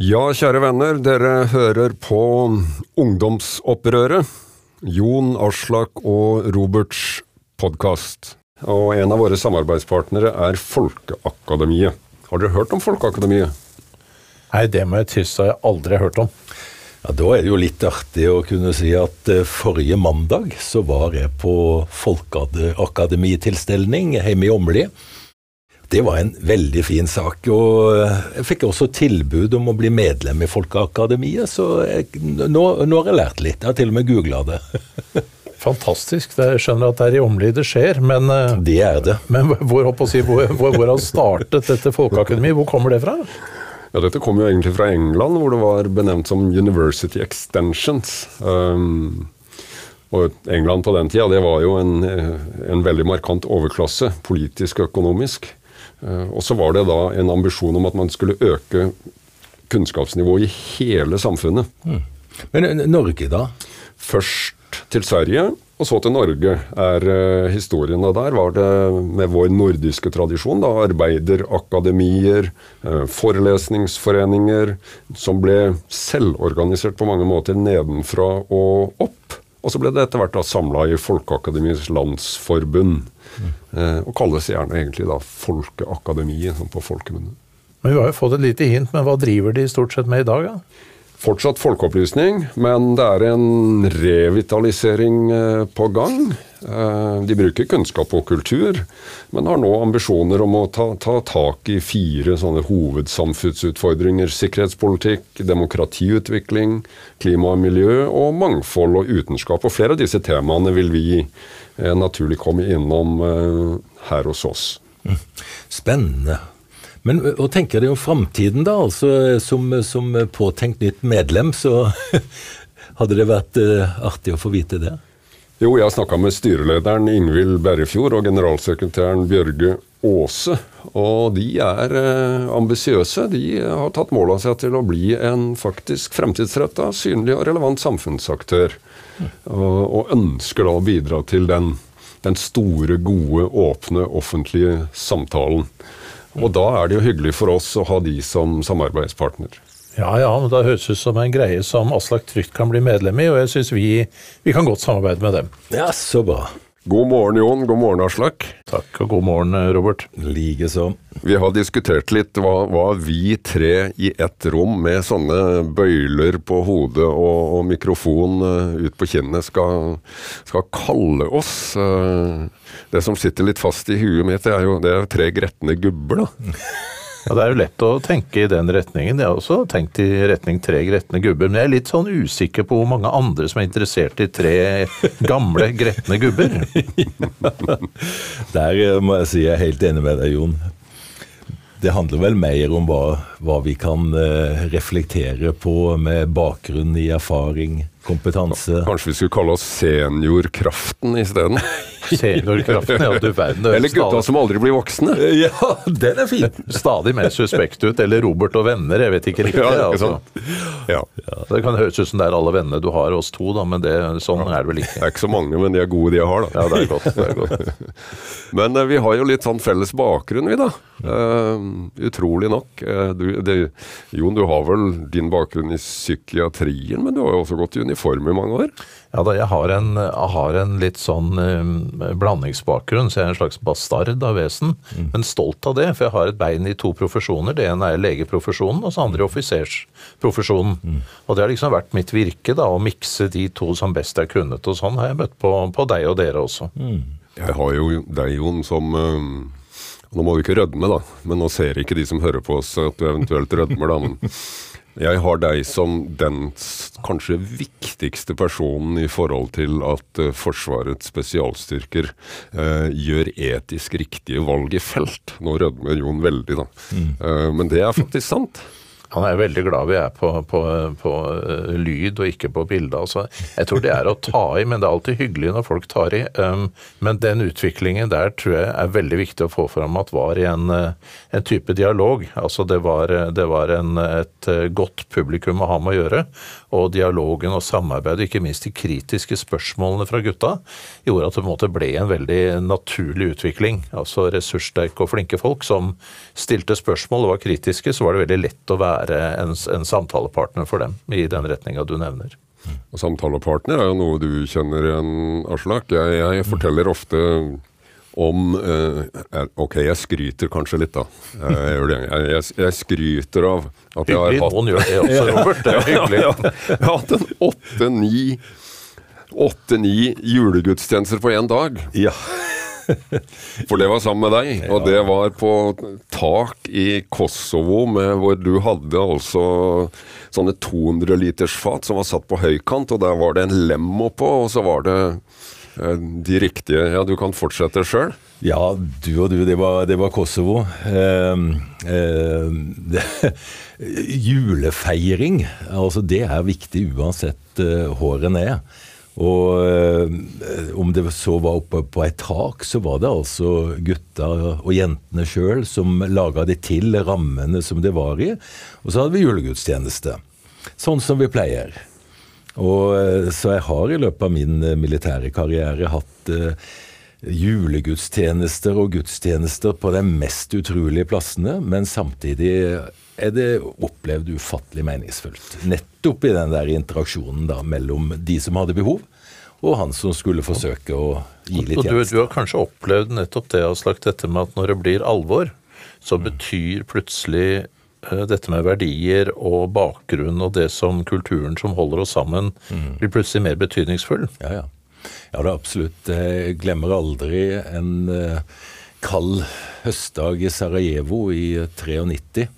Ja, kjære venner, dere hører på Ungdomsopprøret. Jon Aslak og Roberts podkast. Og en av våre samarbeidspartnere er Folkeakademiet. Har dere hørt om Folkeakademiet? Nei, det må jeg tilstå jeg aldri hørt om. Ja, Da er det jo litt artig å kunne si at eh, forrige mandag så var jeg på Folkeakademitilstelning hjemme i Åmli. Det var en veldig fin sak, og eh, jeg fikk også tilbud om å bli medlem i Folkeakademiet, så jeg, nå, nå har jeg lært litt. Jeg har til og med googla det. Fantastisk. Jeg skjønner at det er i Åmli det skjer, men, eh, Det er det. men hvor, å si, hvor, hvor, hvor har startet dette folkeakademiet? Hvor kommer det fra? Ja, Dette kom jo egentlig fra England, hvor det var benevnt som University Extensions. Um, og England på den tida det var jo en, eh, en veldig markant overklasse, politisk og økonomisk. Eh, og så var det da en ambisjon om at man skulle øke kunnskapsnivået i hele samfunnet. Men eh, Norge, da? Først til Sverige, og så til Norge er uh, historien. Og der var det med vår nordiske tradisjon, da, arbeiderakademier, uh, forelesningsforeninger, som ble selvorganisert på mange måter nedenfra og opp. Og så ble det etter hvert samla i Folkeakademiets landsforbund. Uh, og kalles gjerne egentlig da Folkeakademiet, sånn på folkemunne. Men Vi har jo fått et lite hint, men hva driver de stort sett med i dag? da? Fortsatt folkeopplysning, men det er en revitalisering eh, på gang. Eh, De bruker kunnskap og kultur, men har nå ambisjoner om å ta, ta tak i fire sånne hovedsamfunnsutfordringer. Sikkerhetspolitikk, demokratiutvikling, klima og miljø og mangfold og utenskap. Og flere av disse temaene vil vi eh, naturlig komme innom her hos oss. Spennende. Men hva tenker dere om framtiden, da? Altså, som, som påtenkt nytt medlem, så hadde det vært artig å få vite det? Jo, jeg snakka med styrelederen Ingvild Berrefjord og generalsekretæren Bjørge Aase. Og de er eh, ambisiøse. De har tatt mål av seg til å bli en faktisk fremtidsretta, synlig og relevant samfunnsaktør. Og, og ønsker da å bidra til den, den store, gode, åpne, offentlige samtalen. Og da er det jo hyggelig for oss å ha de som samarbeidspartner. Ja ja, men det høres ut som en greie som Aslak trygt kan bli medlem i, og jeg syns vi, vi kan godt samarbeide med dem. Ja, så bra. God morgen, Jon. God morgen, Aslak. Takk og god morgen, Robert. Likeså. Vi har diskutert litt hva, hva vi tre i ett rom med sånne bøyler på hodet og, og mikrofon eh, ut på kinnet skal, skal kalle oss. Eh, det som sitter litt fast i huet mitt, det er jo det er tre gretne gubber, da. Ja, Det er jo lett å tenke i den retningen. Jeg har også tenkt i retning tre gretne gubber. Men jeg er litt sånn usikker på hvor mange andre som er interessert i tre gamle gretne gubber. Der eh, må jeg si jeg er helt enig med deg, Jon. Det handler vel mer om hva, hva vi kan eh, reflektere på med bakgrunn i erfaring, kompetanse. Kanskje vi skulle kalle oss Seniorkraften isteden? Seniorkraften, ja du verden. Eller gutta som aldri blir voksne? Ja, den er fin! Stadig mer suspekt ut. Eller Robert og venner, jeg vet ikke riktig. Ja, ikke altså. sant? Ja. Det kan høres ut som det er alle vennene du har oss to, da, men det, sånn er det vel ikke. Det er ikke så mange, men de er gode de jeg har, da. Ja, det er godt. Det er godt. Men eh, vi har jo litt sånn felles bakgrunn, vi da. Uh, utrolig nok. Uh, du, det, Jon, du har vel din bakgrunn i psykiatrien, men du har jo også gått i uniform i mange år? Ja da, jeg har en, jeg har en litt sånn um, blandingsbakgrunn, så jeg er en slags bastard av vesen. Men stolt av det, for jeg har et bein i to profesjoner. Det ene er legeprofesjonen, og så andre offisersprofesjonen. Mm. Og det har liksom vært mitt virke, da, å mikse de to som best jeg kunnet. Og sånn har jeg møtt på, på deg og dere også. Jeg har jo deg, Jon, som eh, Nå må du ikke rødme, da, men nå ser ikke de som hører på oss at du eventuelt rødmer, da. Men jeg har deg som den kanskje viktigste personen i forhold til at eh, Forsvarets spesialstyrker eh, gjør etisk riktige valg i felt. Nå rødmer Jon veldig, da. Eh, men det er faktisk sant. Han er veldig glad vi er på, på, på eh, lyd og ikke på bilde. Altså. Jeg tror det er å ta i, men det er alltid hyggelig når folk tar i. Um, men den utviklingen der tror jeg er veldig viktig å få fram at var i en, eh, en type dialog. Altså det var, det var en, et eh, godt publikum å ha med å gjøre. Og dialogen og samarbeidet, ikke minst de kritiske spørsmålene fra gutta, gjorde at det på en måte ble en veldig naturlig utvikling. Altså ressurssterke og flinke folk som stilte spørsmål og var kritiske, så var det veldig lett å være en, en samtalepartner for dem i den retninga du nevner. Og Samtalepartner er jo noe du kjenner igjen, Aslak. Jeg, jeg forteller ofte om eh, Ok, jeg skryter kanskje litt, da. Jeg, gjør det. Jeg, jeg, skryter av at jeg har hatt Noen gjør det også, Robert. Det er hyggelig. Jeg har hatt en åtte-ni åtte-ni julegudstjenester på én dag. Ja. For det var sammen med deg, og det var på tak i Kosovo, med, hvor du hadde altså sånne 200 liters fat som var satt på høykant, og der var det en lemmo oppå, og så var det eh, de riktige Ja, du kan fortsette sjøl. Ja, du og du, det var, det var Kosovo. Eh, eh, det, julefeiring, altså det er viktig uansett eh, håret ned. Og eh, om det så var oppe på et tak, så var det altså gutta og jentene sjøl som laga det til rammene som det var i. Og så hadde vi julegudstjeneste. Sånn som vi pleier. Og eh, Så jeg har i løpet av min eh, militære karriere hatt uh, julegudstjenester og gudstjenester på de mest utrolige plassene, men samtidig er det opplevd ufattelig meningsfullt. Nettopp i den der interaksjonen da mellom de som hadde behov, og han som skulle forsøke å gi litt Og du, du har kanskje opplevd nettopp det, Aslak, dette med at når det blir alvor, så betyr plutselig dette med verdier og bakgrunn og det som kulturen som holder oss sammen, blir plutselig mer betydningsfull. Ja, ja. Ja, det er absolutt. Jeg glemmer aldri en eh, kald høstdag i Sarajevo i eh, 93.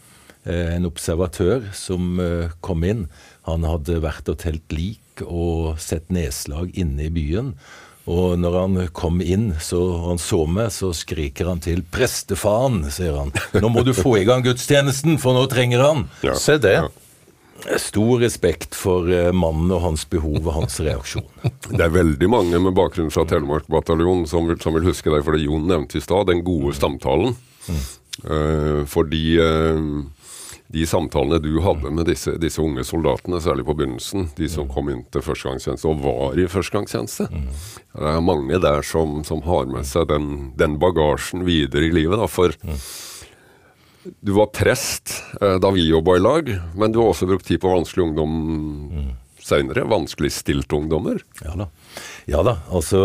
Eh, en observatør som eh, kom inn. Han hadde vært og telt lik og sett nedslag inne i byen. Og når han kom inn så og han så meg, så skriker han til 'Prestefaren', sier han. 'Nå må du få i gang gudstjenesten, for nå trenger han'. Ja. Se det. Ja. Stor respekt for eh, mannen og hans behov og hans reaksjon. Det er veldig mange med bakgrunn fra Telemark bataljon som som vil huske deg for det Jon nevnte i stad, den gode stamtalen. Mm. Uh, fordi eh, de samtalene du hadde med disse, disse unge soldatene, særlig på begynnelsen, de som kom inn til førstegangstjeneste og var i førstegangstjeneste Det er mange der som, som har med seg den, den bagasjen videre i livet. Da, for du var prest eh, da vi jobba i lag, men du har også brukt tid på vanskelig ungdom mm. Seinere. Vanskeligstilte ungdommer. Ja da. Ja da, altså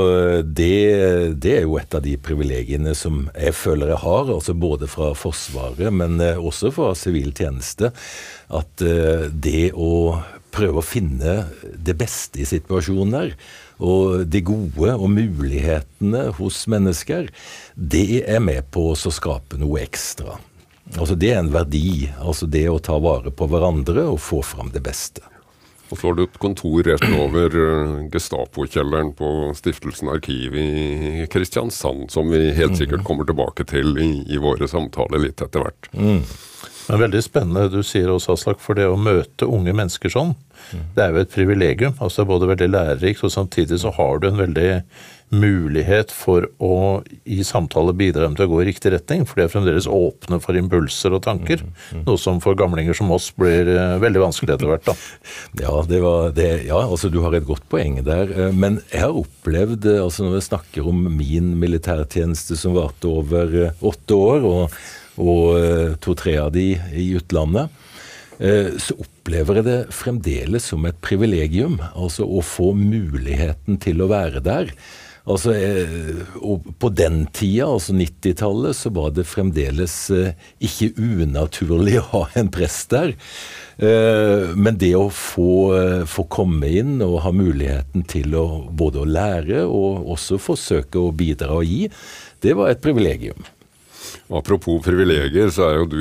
det, det er jo et av de privilegiene som jeg føler jeg har, altså både fra Forsvaret, men eh, også fra sivil tjeneste. At eh, det å prøve å finne det beste i situasjoner, og det gode og mulighetene hos mennesker, det er med på å skape noe ekstra. Altså Det er en verdi. altså Det å ta vare på hverandre og få fram det beste. Og så har du et kontor rett over eh, Gestapo-kjelleren på Stiftelsen Arkiv i Kristiansand, som vi helt sikkert kommer tilbake til i, i våre samtaler litt etter hvert. Men veldig spennende du sier også, Aslak, for det å møte unge mennesker sånn, det er jo et privilegium. Altså det er både veldig lærerikt, og samtidig så har du en veldig mulighet for å i samtale bidra dem til å gå i riktig retning, for de er fremdeles åpne for impulser og tanker. Noe som for gamlinger som oss blir eh, veldig vanskelig etter hvert. da. Ja, det var det, ja, altså du har et godt poeng der. eh, Men jeg har opplevd, eh, altså når vi snakker om min militærtjeneste som varte over åtte år, og, og to-tre av de i utlandet, så opplever jeg det fremdeles som et privilegium. Altså å få muligheten til å være der. Altså, eh, og På den tida, altså 90-tallet, så var det fremdeles eh, ikke unaturlig å ha en prest der. Eh, men det å få, få komme inn og ha muligheten til å både å lære og også forsøke å bidra og gi, det var et privilegium. Apropos privilegier, så er jo du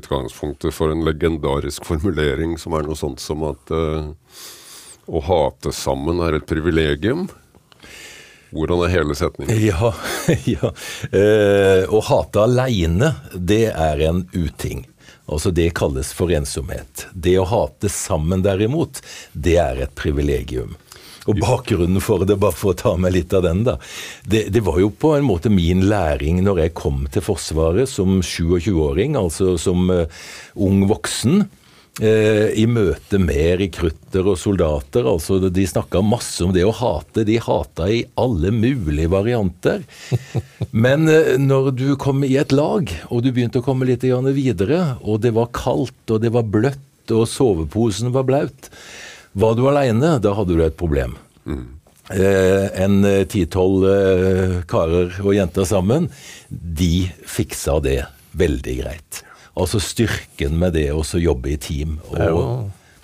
utgangspunktet for en legendarisk formulering som er noe sånt som at å hate sammen er et privilegium. Hvordan er hele setningen? Ja, ja. Eh, å hate aleine, det er en uting. Altså Det kalles for ensomhet. Det å hate sammen derimot, det er et privilegium. Og bakgrunnen for det, bare for å ta med litt av den, da. Det, det var jo på en måte min læring når jeg kom til Forsvaret som 27-åring, altså som uh, ung voksen. Eh, i møte med rekrutter og soldater. altså De snakka masse om det å hate. De hata i alle mulige varianter. Men eh, når du kom i et lag, og du begynte å komme litt videre, og det var kaldt og det var bløtt og soveposen var blaut, var du aleine, da hadde du et problem. Mm. Eh, en ti-tolv eh, karer og jenter sammen, de fiksa det veldig greit. Altså styrken med det å jobbe i team. Det er, jo,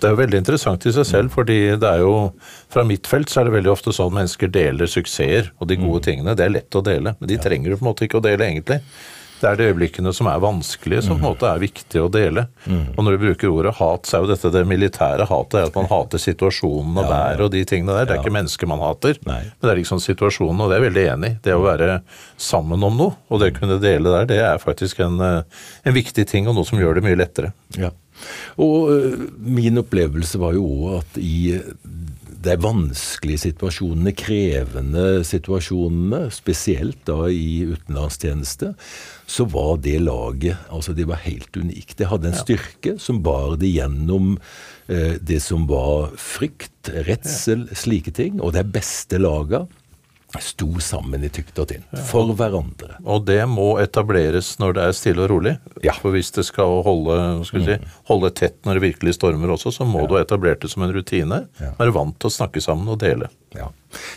det er jo veldig interessant i seg selv, fordi det er jo Fra mitt felt så er det veldig ofte sånn mennesker deler suksesser og de gode mm. tingene. Det er lett å dele, men de trenger du på en måte ikke å dele, egentlig. Det er de øyeblikkene som er vanskelige, som på en måte er viktige å dele. Mm. Og når du bruker ordet hat, så er jo dette det militære hatet. er At man hater situasjonen og været og de tingene der. Det er ikke mennesker man hater, Nei. men det er liksom situasjonen, og det er jeg veldig enig i. Det å være sammen om noe, og det å kunne dele der, det er faktisk en, eh, en viktig ting, og noe som gjør det mye lettere. Ja. Og uh, min opplevelse var jo òg at i de vanskelige situasjonene, krevende situasjonene, spesielt da i utenlandstjeneste, så var det laget altså det var helt unikt. Det hadde en styrke som bar det gjennom eh, det som var frykt, redsel, slike ting. Og de beste laga sto sammen i tykt og tynt. For hverandre. Og det må etableres når det er stille og rolig. Ja. For hvis det skal holde, skal si, mm. holde tett når det virkelig stormer også, så må ja. du ha etablert det som en rutine. Ja. Være vant til å snakke sammen og dele. Ja.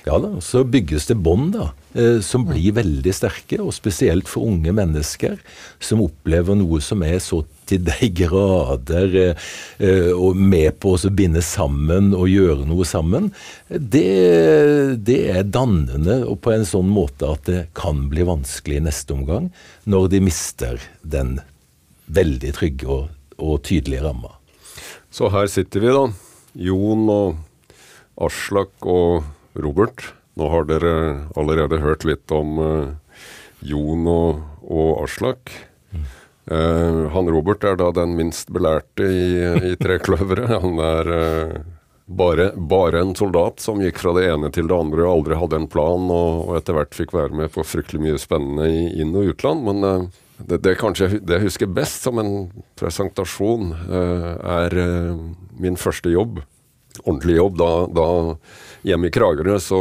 ja da, så bygges det bånd da, eh, som blir veldig sterke, og spesielt for unge mennesker som opplever noe som er så til de grader eh, eh, og med på å binde sammen og gjøre noe sammen, det, det, er dannende og på en sånn måte at det kan bli vanskelig i neste omgang, når de mister den veldig trygge og, og tydelige ramma. Så her sitter vi, da. Jon og Aslak og Robert. Nå har dere allerede hørt litt om uh, Jon og, og Aslak. Uh, han Robert er da den minst belærte i, i Trekløveret. Han er uh, bare, bare, en soldat som gikk fra det ene til det andre og aldri hadde en plan, og, og etter hvert fikk være med på fryktelig mye spennende i inn- og utland. Men det, det, kanskje det jeg husker best som en presentasjon, er min første jobb. Ordentlig jobb. Da, da Hjemme i Kragerø så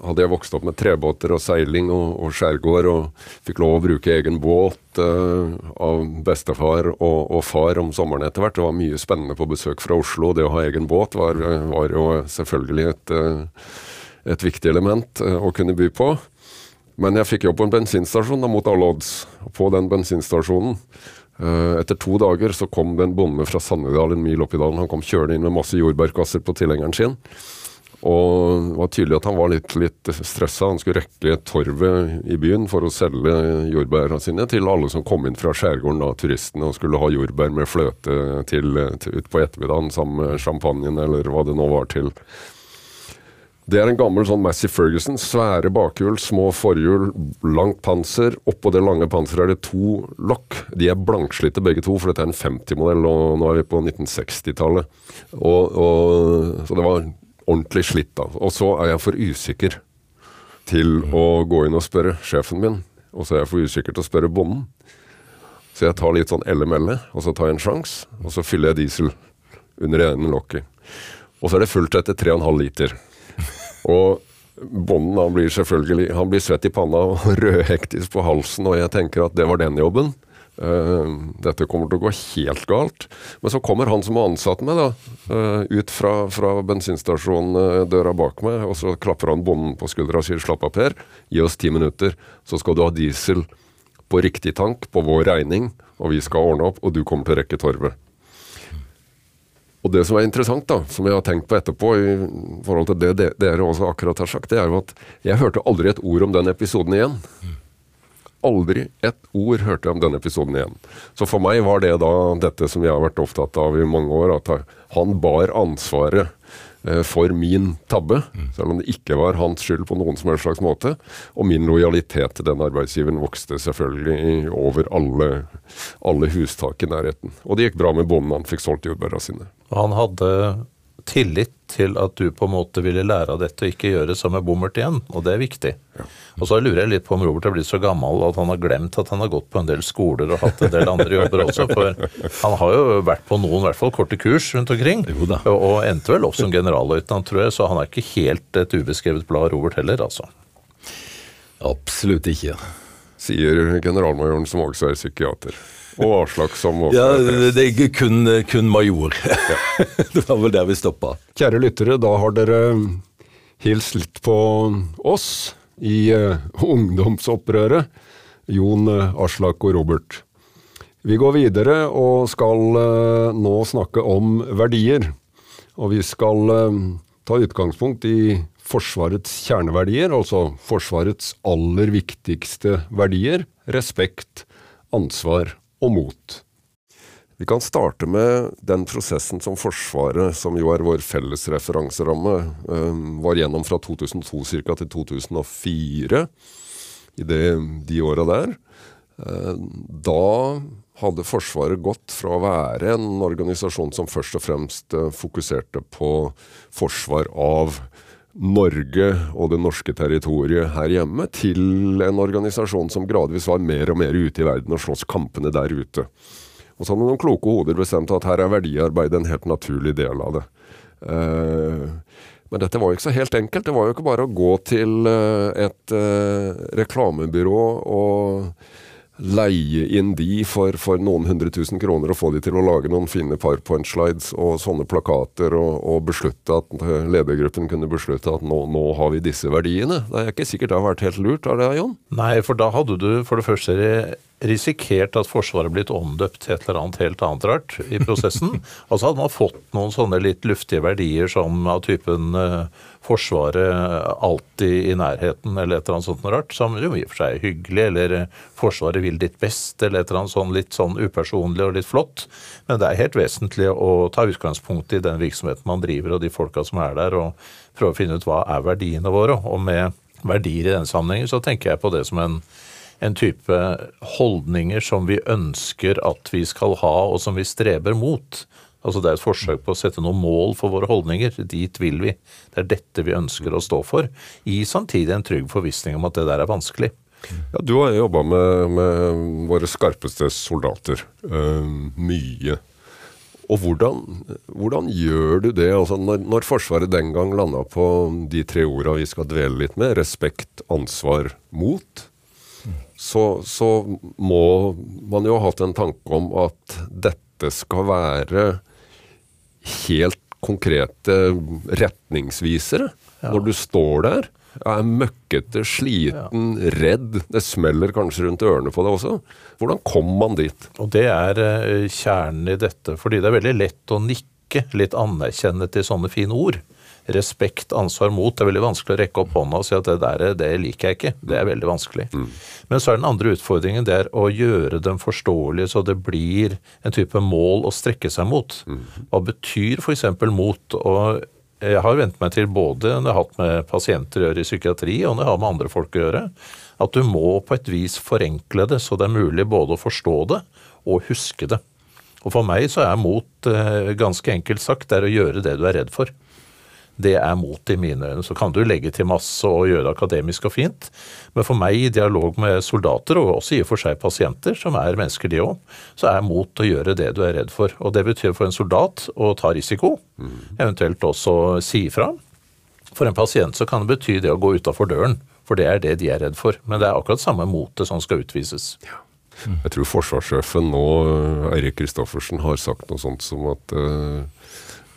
hadde jeg vokst opp med trebåter og seiling og, og skjærgård, og fikk lov å bruke egen båt uh, av bestefar og, og, far om sommeren etter hvert. Det var mye spennende på besøk fra Oslo. Det å ha egen båt var, var jo selvfølgelig et, uh, et viktig element uh, å kunne by på. Men jeg fikk jobb på en bensinstasjon da, mot alle odds. På den bensinstasjonen etter to dager så kom det en bonde fra Sannedal, en mil opp i dalen. Han kom kjørende inn med masse jordbærkasser på tilhengeren sin. Og det var tydelig at han var litt, litt stressa. Han skulle rekke torvet i byen for å selge jordbærene sine til alle som kom inn fra skjærgården, da, turistene, og skulle ha jordbær med fløte til, til utpå ettermiddagen sammen med champagnen eller hva det nå var til. Det er en gammel sånn Massey Ferguson. Svære bakhjul, små forhjul, langt panser. Oppå det lange panseret er det to lokk. De er blankslitte begge to, for dette er en 50-modell, og nå er vi på 1960-tallet. Så det var ordentlig slitt, da. Og så er jeg for usikker til å gå inn og spørre sjefen min, og så er jeg for usikker til å spørre bonden. Så jeg tar litt sånn elle-melle, og så tar jeg en sjanse, og så fyller jeg diesel under det ene lokket. Og så er det fullt etter 3,5 liter. Og bonden han blir selvfølgelig han blir svett i panna og rødhektisk på halsen, og jeg tenker at det var den jobben. Uh, dette kommer til å gå helt galt. Men så kommer han som har ansatt meg, da, uh, ut fra, fra bensinstasjonen, uh, døra bak meg, og så klapper han bonden på skuldra og sier 'slapp av, Per, gi oss ti minutter, så skal du ha diesel på riktig tank på vår regning, og vi skal ordne opp, og du kommer til å rekke torvet'. Og det som er interessant, da, som jeg har tenkt på etterpå, i forhold til det dere også akkurat har sagt, det er jo at jeg hørte aldri et ord om den episoden igjen. Aldri et ord hørte jeg om denne episoden igjen. Så for meg var det da dette som jeg har vært opptatt av i mange år, at han bar ansvaret for min tabbe, selv om det ikke var hans skyld på noen som helst slags måte. Og min lojalitet til den arbeidsgiveren vokste selvfølgelig over alle, alle hustak i nærheten. Og det gikk bra med bonden, han fikk solgt jordbæra sine. Han hadde tillit til at du på en måte ville lære av dette og ikke gjøre det samme bommert igjen, og det er viktig. Og så lurer jeg litt på om Robert har blitt så gammel at han har glemt at han har gått på en del skoler og hatt en del andre jobber også, for han har jo vært på noen, i hvert fall korte kurs rundt omkring, Jo da. og, og endte vel opp som generalløytnant, tror jeg, så han er ikke helt et ubeskrevet blad, Robert heller, altså. Absolutt ikke. Sier generalmajoren som også er psykiater. Og Aslak som også Ja, det er ikke kun, kun major. det var vel der vi stoppa. Kjære lyttere, da har dere hilst litt på oss i uh, ungdomsopprøret. Jon, eh, Aslak og Robert. Vi går videre og skal uh, nå snakke om verdier. Og vi skal uh, ta utgangspunkt i Forsvarets kjerneverdier, altså Forsvarets aller viktigste verdier. Respekt, ansvar og mot. Vi kan starte med den prosessen som Forsvaret, som jo er vår felles referanseramme, eh, var gjennom fra 2002 ca. til 2004, i det, de åra der. Eh, Da hadde Forsvaret gått fra å være en organisasjon som først og fremst eh, fokuserte på forsvar av Norge og det norske territoriet her hjemme, til en organisasjon som gradvis var mer og mer ute i verden og sloss kampene der ute. Og så hadde noen kloke hoder bestemt at her er verdiarbeid en helt naturlig del av det. Eh, men dette var jo ikke så helt enkelt. Det var jo ikke bare å gå til eh, et eh, reklamebyrå og leie inn de for, for noen hundre tusen kroner og få de til å lage noen fine powerpoint-slides og sånne plakater og, og beslutte at eh, ledergruppen kunne beslutte at nå, nå har vi disse verdiene. Det er ikke sikkert det har vært helt lurt, er det Jon? Nei, for da hadde du for det første risikert at Forsvaret blitt omdøpt til et eller annet helt annet rart i prosessen. altså hadde man fått noen sånne litt luftige verdier som av typen eh, Forsvaret alltid i nærheten, eller et eller annet sånt noe rart, som jo i og for seg er hyggelig, eller eh, Forsvaret vil ditt best, eller et eller annet sånn litt sånn upersonlig og litt flott. Men det er helt vesentlig å ta utgangspunkt i den virksomheten man driver, og de folka som er der, og prøve å finne ut hva er verdiene våre. Og med verdier i denne sammenhengen så tenker jeg på det som en en type holdninger som vi ønsker at vi skal ha, og som vi streber mot. Altså Det er et forsøk på å sette noen mål for våre holdninger. Dit vil vi. Det er dette vi ønsker å stå for. I samtidig en trygg forvissning om at det der er vanskelig. Ja, du har jobba med, med våre skarpeste soldater. uh, mye. Og hvordan, hvordan gjør du det? Altså når, når Forsvaret den gang landa på de tre orda vi skal dvele litt med, respekt, ansvar, mot, så, så må man jo ha hatt en tanke om at dette skal være helt konkrete retningsvisere. Når du står der, er møkkete, sliten, redd, det smeller kanskje rundt ørene på deg også. Hvordan kom man dit? Og det er eh, kjernen i dette, fordi det er veldig lett å nikke, litt anerkjennende til sånne fine ord. Respekt, ansvar, mot. Det er veldig vanskelig å rekke opp hånda og si at det der det liker jeg ikke. Det er veldig vanskelig. Men så er den andre utfordringen det er å gjøre dem forståelige så det blir en type mål å strekke seg mot. Hva betyr f.eks. mot? Og jeg har vent meg til både når jeg har hatt med pasienter å gjøre i psykiatri, og når jeg har med andre folk å gjøre, at du må på et vis forenkle det så det er mulig både å forstå det og huske det. Og for meg så er mot, eh, ganske enkelt sagt, det er å gjøre det du er redd for. Det er mot i mine øyne. Så kan du legge til masse og gjøre det akademisk og fint, men for meg i dialog med soldater, og også i og for seg pasienter, som er mennesker de òg, så er mot å gjøre det du er redd for. Og det betyr for en soldat å ta risiko, eventuelt også si ifra. For en pasient så kan det bety det å gå utafor døren, for det er det de er redd for. Men det er akkurat samme motet som skal utvises. Jeg tror forsvarssjefen nå, Eirik Kristoffersen, har sagt noe sånt som at eh,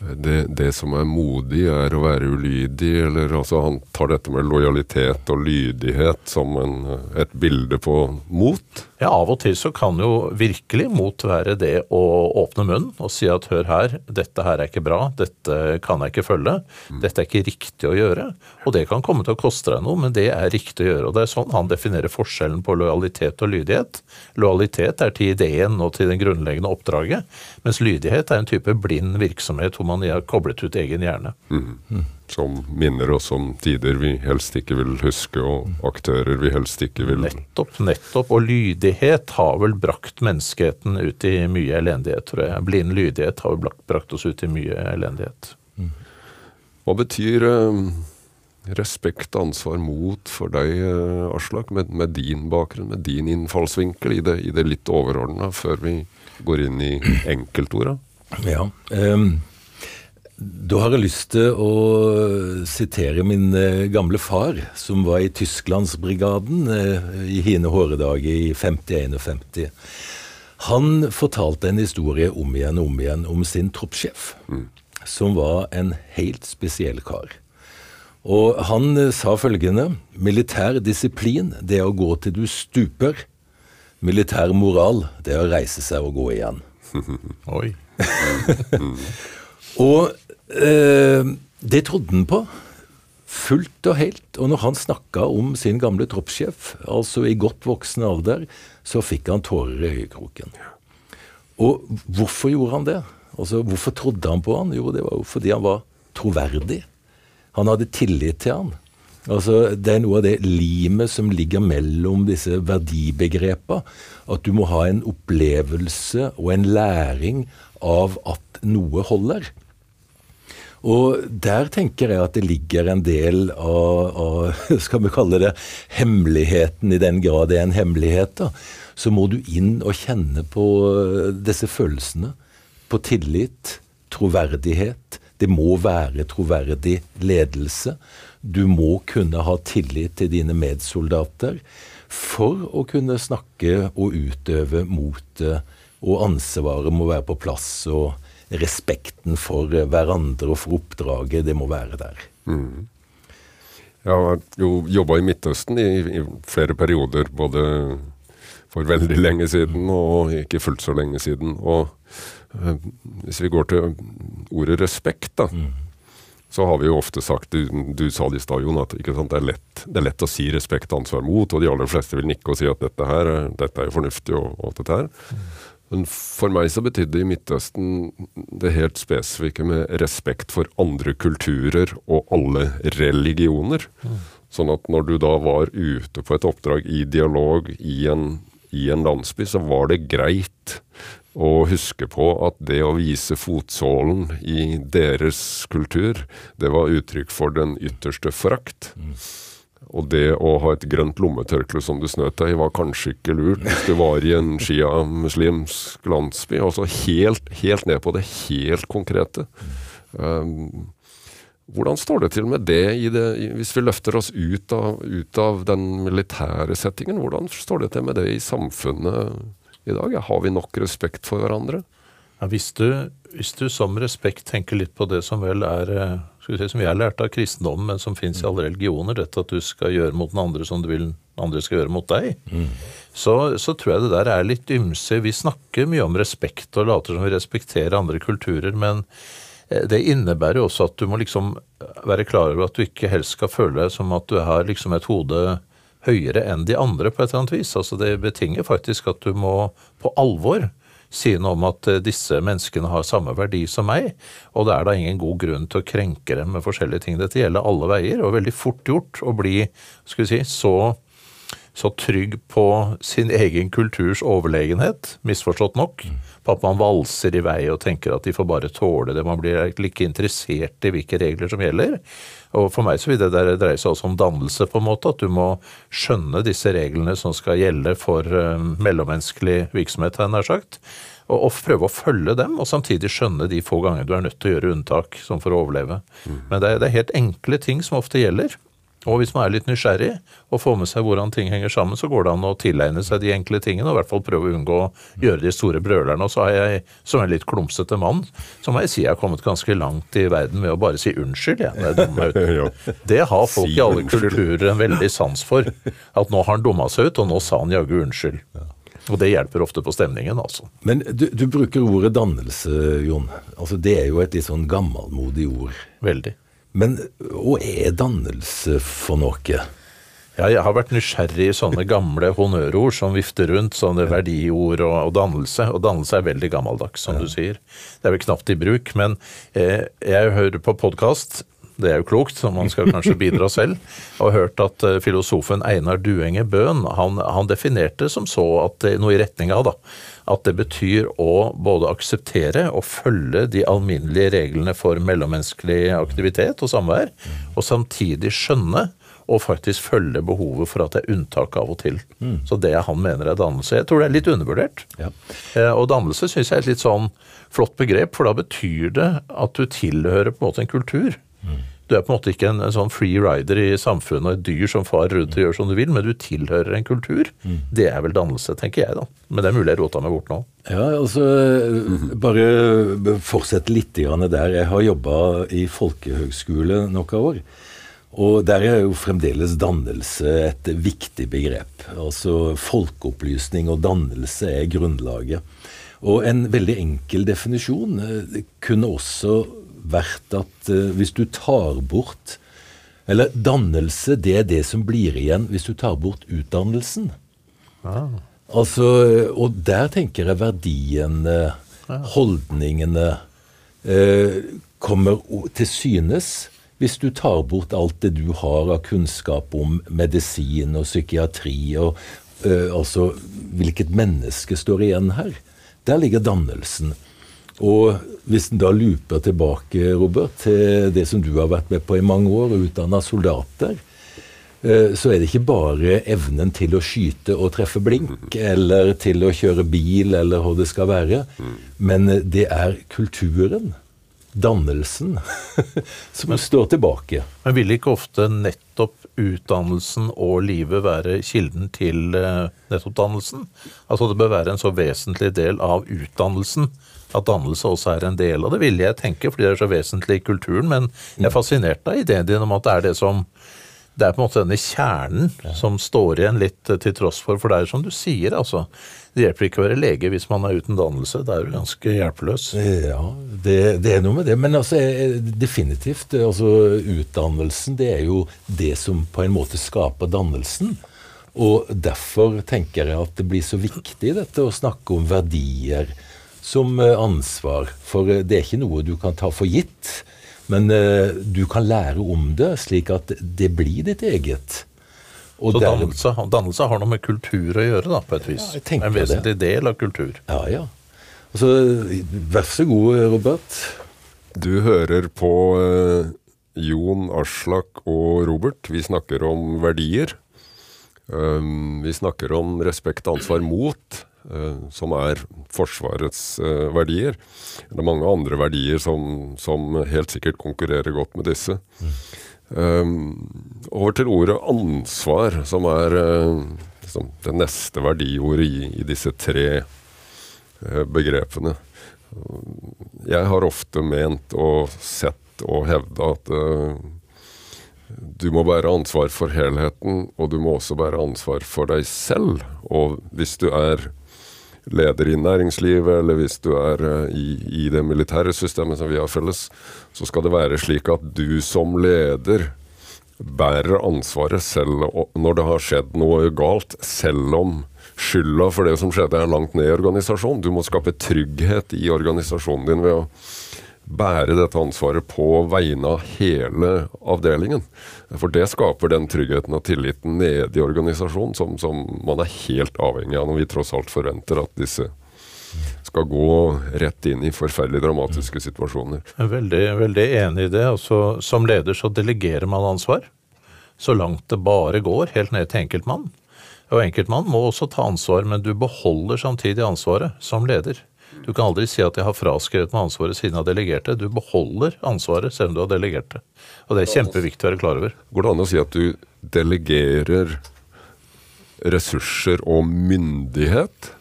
det, det som er modig, er å være ulydig. Eller altså, han tar dette med lojalitet og lydighet som en, et bilde på mot. Ja, Av og til så kan jo virkelig mot være det å åpne munnen og si at hør her, dette her er ikke bra, dette kan jeg ikke følge, dette er ikke riktig å gjøre. Og det kan komme til å koste deg noe, men det er riktig å gjøre. Og det er sånn han definerer forskjellen på lojalitet og lydighet. Lojalitet er til ideen og til det grunnleggende oppdraget, mens lydighet er en type blind virksomhet hvor man har koblet ut egen hjerne. Som minner oss om tider vi helst ikke vil huske, og aktører vi helst ikke vil Nettopp, nettopp. Og lydighet har vel brakt menneskeheten ut i mye elendighet, tror jeg. Blind lydighet har vel brakt- oss ut i mye elendighet. Hva betyr eh, respekt, ansvar, mot for deg, eh, Aslak, med, med, din bakgrunn, med din innfallsvinkel i det, i det litt overordna, før vi går inn i enkeltorda? Ja, um, da har jeg lyst til å sitere min eh, gamle far, som var i Tysklandsbrigaden eh, i hine håredager i 50-51. Han fortalte en historie om igjen og om igjen om sin troppssjef, mm. som var en helt spesiell kar. Og han eh, sa følgende Militær disiplin, det er å gå til du stuper. Militær moral, det er å reise seg og gå igjen. Oi. og Eh, det trodde han på. Fullt og helt. Og når han snakka om sin gamle troppssjef, altså i godt voksen alder, så fikk han tårer i øyekroken. Og hvorfor gjorde han det? Altså, Hvorfor trodde han på han? Jo, det var jo fordi han var troverdig. Han hadde tillit til han. Altså, Det er noe av det limet som ligger mellom disse verdibegrepene. At du må ha en opplevelse og en læring av at noe holder. Og der tenker jeg at det ligger en del av, av, skal vi kalle det, hemmeligheten, i den grad det er en hemmelighet. da, Så må du inn og kjenne på eh, disse følelsene. På tillit, troverdighet. Det må være troverdig ledelse. Du må kunne ha tillit til dine medsoldater for å kunne snakke og utøve motet, og ansvaret må være på plass. og respekten for hverandre og for oppdraget, det må være der. Mm. Jeg har jo jobba i Midtøsten i, i, flere perioder, både for veldig lenge siden og ikke fullt så lenge siden. Og øh, hvis vi går til ordet respekt, da, mm. så har vi jo ofte sagt, du, du sa det i stad, Jon, at det er, lett, det, er lett, å si respekt og ansvar mot, og de aller fleste vil nikke og si at dette her, dette er jo fornuftig og, og alt dette her. Mm. Men for meg så betydde i Midtøsten det helt spesifikke med respekt for andre kulturer og alle religioner. Mm. Sånn at når du da var ute på et oppdrag i dialog i en, i en landsby, så var det greit å huske på at det å vise fotsålen i deres kultur, det var uttrykk for den ytterste forakt. Mm. Og det å ha et grønt lommetørkle som du snøt deg i, var kanskje ikke lurt hvis du var i en shia-muslimsk landsby. Altså helt, helt, ned på det helt konkrete. Um, hvordan står det til med det, det, hvis vi løfter oss ut av, ut av, den militære settingen? Hvordan står det til med det i samfunnet i dag? Har vi nok respekt for hverandre? Ja, hvis, du, hvis du som respekt tenker litt på det som vel er eh, si, som vi har lært av kristendommen, men som fins i alle religioner, dette at du skal gjøre mot den andre som du vil andre skal gjøre mot deg, mm. så, så, tror jeg det der er litt ymse. Vi snakker mye om respekt og later som vi respekterer andre kulturer, men eh, det innebærer jo også at du må liksom være klar over at du ikke helst skal føle deg som at du har liksom et hode høyere enn de andre på et eller annet vis. Altså Det betinger faktisk at du må på alvor noe om at eh, disse menneskene har samme verdi som meg, og det er da ingen god grunn til å krenke dem med forskjellige ting. Dette gjelder alle veier, og veldig fort gjort å bli skal vi si, så så trygg på sin egen kulturs overlegenhet, misforstått nok, på at man valser i vei og tenker at de får bare tåle det. Man blir ikke interessert i hvilke regler som gjelder. Og for meg så vil det der dreie seg også om dannelse, på en måte. At du må skjønne disse reglene som skal gjelde for uh, mellommenneskelig virksomhet, har jeg nær sagt. Og, og, prøve å følge dem, og samtidig skjønne de få ganger du er nødt til å gjøre unntak som for å overleve. Mm. Men det er, det er helt enkle ting som ofte gjelder. Og hvis man er litt nysgjerrig og får med seg hvordan ting henger sammen, så går det an å tilegne seg de enkle tingene og i hvert fall prøve å unngå å gjøre de store brølerne. Og så har jeg, som en litt klumsete mann, så må jeg si jeg har kommet ganske langt i verden med å bare si unnskyld. Jeg, når Ja, ut. det har folk i alle kulturer en veldig sans for. At nå har han dumma seg ut, og nå sa han jaggu unnskyld. Og det hjelper ofte på stemningen, altså. Men du, du bruker ordet dannelse, Jon. Altså, det er jo et litt sånn gammelmodig ord. Veldig. Men hva er dannelse for noe? Ja, jeg har vært nysgjerrig i sånne gamle honnørord som vifter rundt, sånne verdiord og, og, dannelse. Og dannelse er veldig gammeldags, som ja. du sier. Det er vel knapt i bruk. Men eh, jeg hører på podkast det er jo klokt, så man skal kanskje bidra selv. Og hørt at eh, filosofen Einar Duenge Bøhn han, han definerte som så at noe i retning av da, at det betyr å både akseptere og følge de alminnelige reglene for mellommenneskelig aktivitet og samvær, og samtidig skjønne og faktisk følge behovet for at det er unntak av og til. Mm. Så det han mener er dannelse. Jeg tror det er litt undervurdert. Ja. Eh, og dannelse syns jeg er et litt sånn flott begrep, for da betyr det at du tilhører på en måte en kultur. Du er på en måte ikke en, en sånn free rider i samfunnet og et dyr som farer rundt og gjør som du vil, men du tilhører en kultur. Mm. Det er vel dannelse, tenker jeg da. Men det er mulig jeg rota meg bort nå. Ja, altså Bare fortsett litt der. Jeg har jobba i folkehøgskole noen år. Og der er jo fremdeles dannelse et viktig begrep. Altså folkeopplysning og dannelse er grunnlaget. Og en veldig enkel definisjon eh, kunne også vært at uh, hvis du tar bort Eller dannelse, det er det som blir igjen hvis du tar bort utdannelsen. Ah. Altså, og der tenker jeg verdiene, holdningene, uh, kommer til synes hvis du tar bort alt det du har av kunnskap om medisin og psykiatri, og ø, altså hvilket menneske står igjen her. Der ligger dannelsen. Og hvis en da looper tilbake, Robert, til det som du har vært med på i mange år, utdanna soldater, eh, så er det ikke bare evnen til å skyte og treffe blink, eller til å kjøre bil, eller hva det skal være, men det er kulturen, dannelsen, som står tilbake. Men vil ikke ofte nettopp utdannelsen og livet være kilden til eh, nettopp dannelsen? Altså det bør være en så vesentlig del av utdannelsen at dannelse også er en del av det, vil jeg tenke, fordi det er så vesentlig i kulturen. Men jeg er fascinert av ideen din om at det er det som det er på en måte denne kjernen som står igjen litt til tross for For det er som du sier, altså. Det hjelper ikke å være lege hvis man er uten dannelse. Da er du ganske hjelpeløs. Ja, det, det, er noe med det. Men altså, definitivt. altså Utdannelsen, det er jo det som på en måte skaper dannelsen. Og derfor tenker jeg at det blir så viktig dette å snakke om verdier som eh, ansvar. For eh, det er ikke noe du kan ta for gitt. Men uh, du kan lære om det, slik at det blir ditt eget. Og Så dannelse, dannelse, har noe med kultur å gjøre, da, på et vis? Ja, en vesentlig det. del av kultur. Ja, ja. Altså, vær så god, Robert. Du hører på Jon Aslak og Robert. Vi snakker om verdier. Um, vi snakker om respekt, ansvar, mot. Eh, som er Forsvarets eh, verdier. Det er mange andre verdier som, som helt sikkert konkurrerer godt med disse. Mm. Um, over til ordet ansvar, som er liksom det neste verdiordet i, i disse tre begrepene. Jeg har ofte ment og sett og hevda at uh, du må bære ansvar for helheten, og du må også bære ansvar for deg selv. Og hvis du er leder i næringslivet, eller hvis du er eh, i, i, det militære systemet som vi har felles, så skal det være slik at du som leder bærer ansvaret selv når det har skjedd noe galt, selv om skylda for det som skjedde, er langt ned i organisasjonen. Du må skape trygghet i organisasjonen din ved å bære dette ansvaret på vegne av hele avdelingen. For det skaper den tryggheten og tilliten nede i organisasjonen som, som, man er helt avhengig av når vi tross alt forventer at disse skal gå rett inn i forferdelig dramatiske situasjoner. Jeg er veldig, veldig enig i det. Altså, som leder så delegerer man ansvar så langt det bare går, helt ned til enkeltmann. Og enkeltmann må også ta ansvar, men du beholder samtidig ansvaret som leder. Du kan aldri si at jeg har fraskrevet meg ansvaret siden jeg har delegert det. Du beholder ansvaret selv om du har delegert det. Og det er kjempeviktig å være klar over. Går det an å si at du delegerer ressurser og myndighet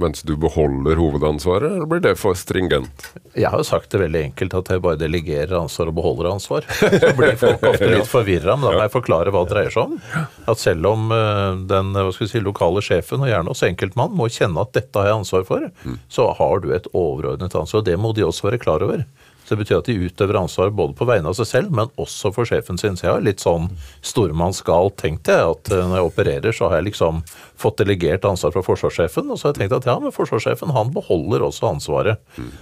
mens du beholder hovedansvaret, eller blir det for stringent? Jeg har jo sagt det veldig enkelt, at jeg bare delegerer ansvar og beholder ansvar. Så blir folk ofte litt forvirra, men da må jeg forklare hva det dreier seg om. At selv om eh, den si, lokale sjefen, og gjerne også enkeltmann, må kjenne at dette har jeg ansvar for, mm. så har du et overordnet ansvar. Det må de også være klar over. Så det betyr at de utøver ansvar både på vegne av seg selv, men også for sjefen sin. Så jeg har litt sånn stormannsgal tenkt jeg, at eh, når jeg opererer, så har jeg liksom fått delegert ansvar fra forsvarssjefen. Og så har jeg tenkt at ja, men forsvarssjefen han beholder også ansvaret.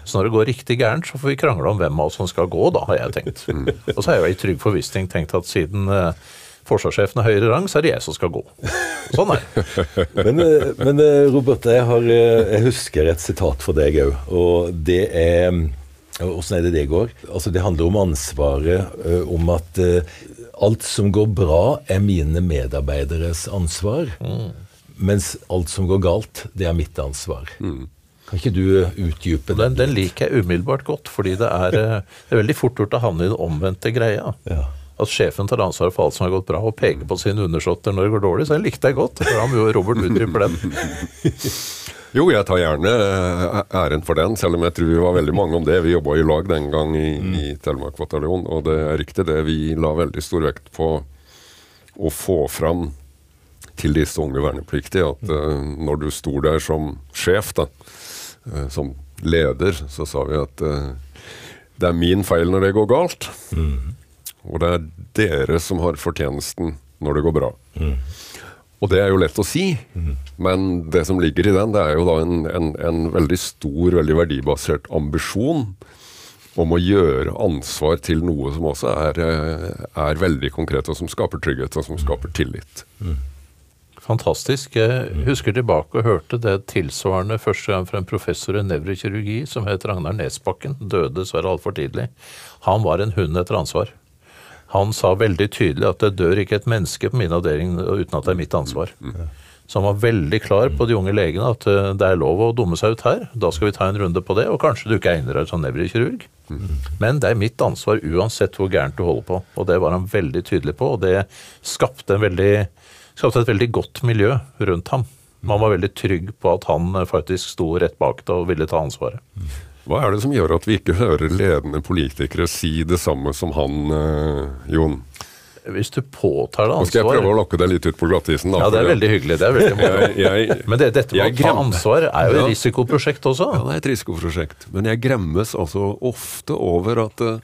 Så når det går riktig gærent, så får vi krangle om hvem av oss som skal gå, da, har jeg tenkt. Og så har jeg i trygg forvissning tenkt at siden eh, forsvarssjefen har høyere rang, så er det jeg som skal gå. Sånn er det. Men, eh, men Robert, jeg, har, jeg husker et sitat for deg òg, og det er Åssen er det det går? Altså, det handler om ansvaret, ø, om at ø, alt som går bra, er mine medarbeideres ansvar. Mens alt som går galt, det er mitt ansvar. Kan ikke du utdype Den, Den, den liker jeg umiddelbart godt, fordi det er, eh, det er veldig fort gjort å havne i den omvendte greia. Ja. At sjefen tar ansvar for alt som har gått bra, og peker på sine undersåtter når det går dårlig. Så den likte jeg godt. For han jo Robert utdyper den. Jo, jeg tar gjerne eh, æren for den, selv om jeg tror vi var veldig mange om det. Vi jobba i lag den gang i, i Telemark bataljon, og det er riktig det. Vi la veldig stor vekt på å få fram til disse unge vernepliktige at uh, når du sto der som sjef, da, uh, som leder, så sa vi at uh, det er min feil når det går galt. Og det er dere som har fortjenesten når det går bra. Og det er jo lett å si, men det som ligger i den, det er jo da en, en, en veldig stor, veldig verdibasert ambisjon om å gjøre ansvar til noe som også er, eh, er veldig konkret, og som skaper trygghet, og som skaper tillit. Fantastisk. Jeg husker tilbake og hørte det tilsvarende første gang fra en professor i nevrokirurgi som het Ragnar Nesbakken. Døde dessverre altfor tidlig. Han var en hund etter ansvar. Han sa veldig tydelig at det dør ikke et menneske på min avdeling uten at det er mitt ansvar. Så han var veldig klar på de unge legene at eh, det er lov å dumme seg ut her. Da skal vi ta en runde på det, og kanskje du ikke egner deg som nevrokirurg. Men det er mitt ansvar uansett hvor gærent du holder på. Og det var han veldig tydelig på, og det skapte, en veldig, skapte et veldig godt miljø rundt ham. Man var veldig trygg på at han eh, faktisk sto rett bak det og ville ta ansvaret. Hva er det som gjør at vi ikke hører ledende politikere si det samme som han, eh, Jon? Hvis du påtar deg Nå skal jeg prøve å ansvar lokke deg litt ut på glattisen. da, Ja, det er veldig hyggelig. Det er veldig. Jeg, Men det, dette med å ta ansvar er jo Ja. et risikoprosjekt også. Ja, det er et risikoprosjekt. Men jeg gremmes altså ofte over at eh,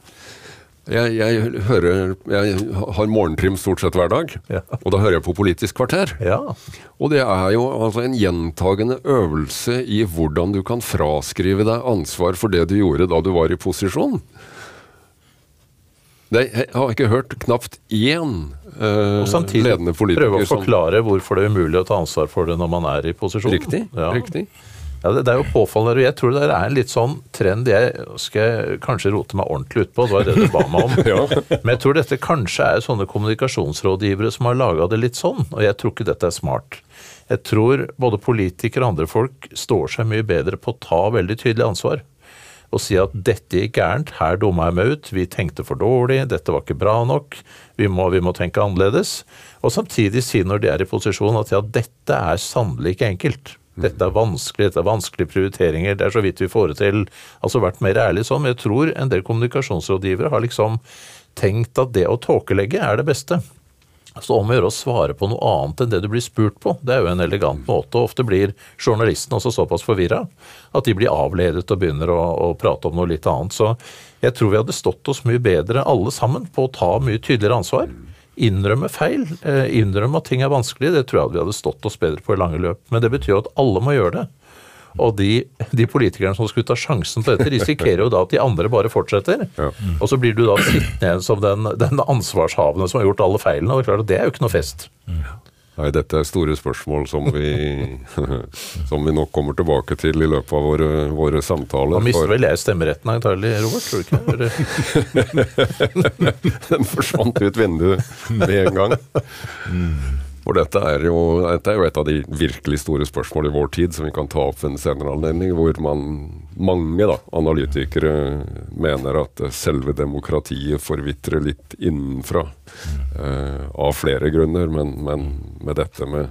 jeg, jeg hører Jeg har morgentrim stort sett hver dag, Ja. og da hører jeg på Politisk kvarter. Ja. Og det er jo altså en gjentagende øvelse i hvordan du kan fraskrive deg ansvar for det du gjorde da du var i posisjon. Det, jeg har ikke hørt knapt én eh, Og samtidig prøve å forklare hvorfor det er umulig å ta ansvar for det når man er i posisjon. Riktig. Ja. riktig. Ja, det, det er jo påfallende. og Jeg tror det er en litt sånn trend jeg skal kanskje rote meg ordentlig ut på. Det var det du ba meg om. Ja. Men jeg tror dette kanskje er sånne kommunikasjonsrådgivere som har laga det litt sånn, og jeg tror ikke dette er smart. Jeg tror både politikere og andre folk står seg mye bedre på å ta veldig tydelig ansvar. Og si at dette gikk gærent, her dumma jeg meg ut, vi tenkte for dårlig, dette var ikke bra nok, vi må, vi må tenke annerledes. Og samtidig si når de er i posisjon at ja, dette er sannelig ikke enkelt. Dette er vanskelig, dette er vanskelige prioriteringer, det er så vidt vi får det til. Altså vært mer ærlig sånn. Jeg tror en del kommunikasjonsrådgivere har liksom tenkt at det å tåkelegge er det beste. Så om å gjøre å svare på noe annet enn det du blir spurt på. Det er jo en elegant måte. Ofte blir journalisten også såpass forvirra at de blir avledet og begynner å, å prate om noe litt annet. Så jeg tror vi hadde stått oss mye bedre alle sammen på å ta mye tydeligere ansvar. Innrømme feil, eh, innrømme at ting er vanskelig. Det tror jeg at vi hadde stått oss bedre på i lange løp. Men det betyr jo at alle må gjøre det. Og de, de politikerne som skulle ta sjansen på dette, risikerer jo da at de andre bare fortsetter. Ja. Og så blir du da sittende igjen som den, den ansvarshavende som har gjort alle feilene. Og det er klart at det er jo ikke noe fest. Nei, dette er store spørsmål som vi, som vi nok kommer tilbake til i løpet av våre, våre samtaler. Da mister vel jeg stemmeretten antagelig, Robert? Tror du ikke? Den forsvant ut vinduet med en gang. For dette er, jo, dette er jo et av de virkelig store spørsmål i vår tid som vi kan ta opp ved en senere anledning, hvor man, mange da, analytikere mener at selve demokratiet forvitrer litt innenfra. Uh, av flere grunner, men, men med dette med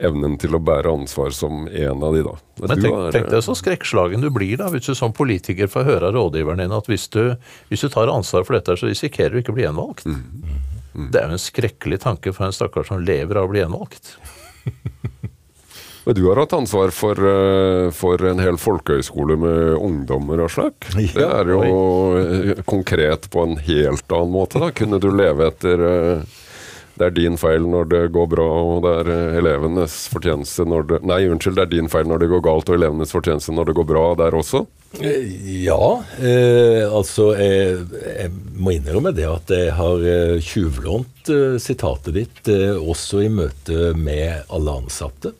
evnen til å bære ansvar som en av de, da. Men tenk, er- tenk deg så skrekkslagen du blir da, hvis du som politiker får høre av rådgiveren din at hvis du, hvis du tar ansvar for dette, så risikerer du ikke å bli gjenvalgt. Det er jo en skrekkelig tanke for en stakkar som lever av å bli gjenvalgt. Men du har hatt ansvar for, eh, for en hel folkehøyskole med ungdommer, og slik. det er jo konkret på en helt annen måte. da. Kunne du leve etter eh, det er din feil når det går bra, og det er eh, elevenes fortjeneste når det Nei, unnskyld, det er din feil når det går galt, og elevenes fortjeneste når det går bra der også? Eh, Ja, eh, altså jeg, jeg må innrømme det at jeg har eh, tjuvlånt eh, sitatet ditt eh, også i møte med alle ansatte.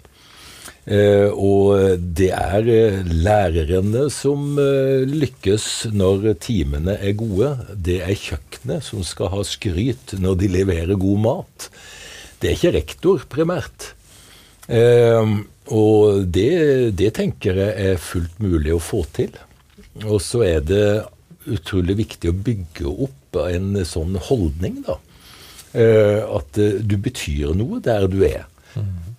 Eh, og det er eh, lærerne som eh, lykkes når timene er gode. Det er kjøkkenet som skal ha skryt når de leverer god mat. Det er ikke rektor, primært. Og det, det tenker jeg er fullt mulig å få til. Og så er det utrolig viktig å bygge opp en sånn holdning, da. At du betyr noe der du er.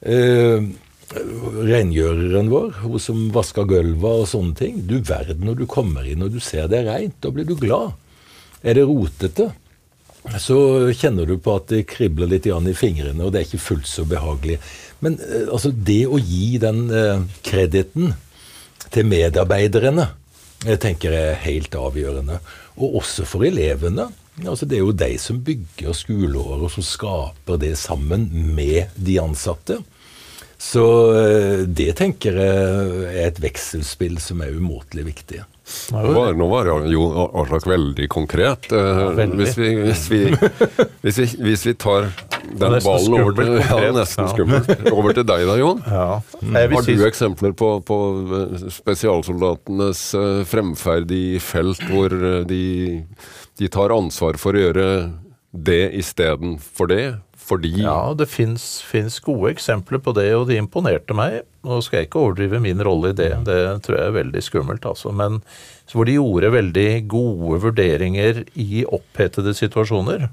Eh, rengjøreren vår, hun som vasker gulvet og sånne ting. Du verden når du kommer inn og du ser det er reint, da blir du glad. Er det rotete, så kjenner du på at det kribler litt i fingrene, og det er ikke fullt så behagelig. Men eh, altså, det å gi den eh, krediten til medarbeiderne, jeg tenker jeg er helt avgjørende. Og også for elevene. Altså, det er jo de som bygger skoleåret, og som skaper det sammen med de ansatte. Så eh, det tenker jeg er et vekselspill som er umåtelig viktig. Nå var, nå var jo Aslak veldig konkret. Eh, veldig. Hvis, vi, hvis, vi, hvis, vi, hvis vi tar den ballen over til, ja, nesten skummelt. over til deg da, Jon. Ja. Jeg Har du eksempler på, på eh, spesialsoldatenes fremferd i felt hvor de, de tar ansvar for å gjøre det istedenfor det? Fordi Ja, det fins gode eksempler på det, og de imponerte meg. Nå skal jeg ikke overdrive min rolle i det, det tror jeg er veldig skummelt, altså. Men hvor de gjorde veldig gode vurderinger i opphetede situasjoner.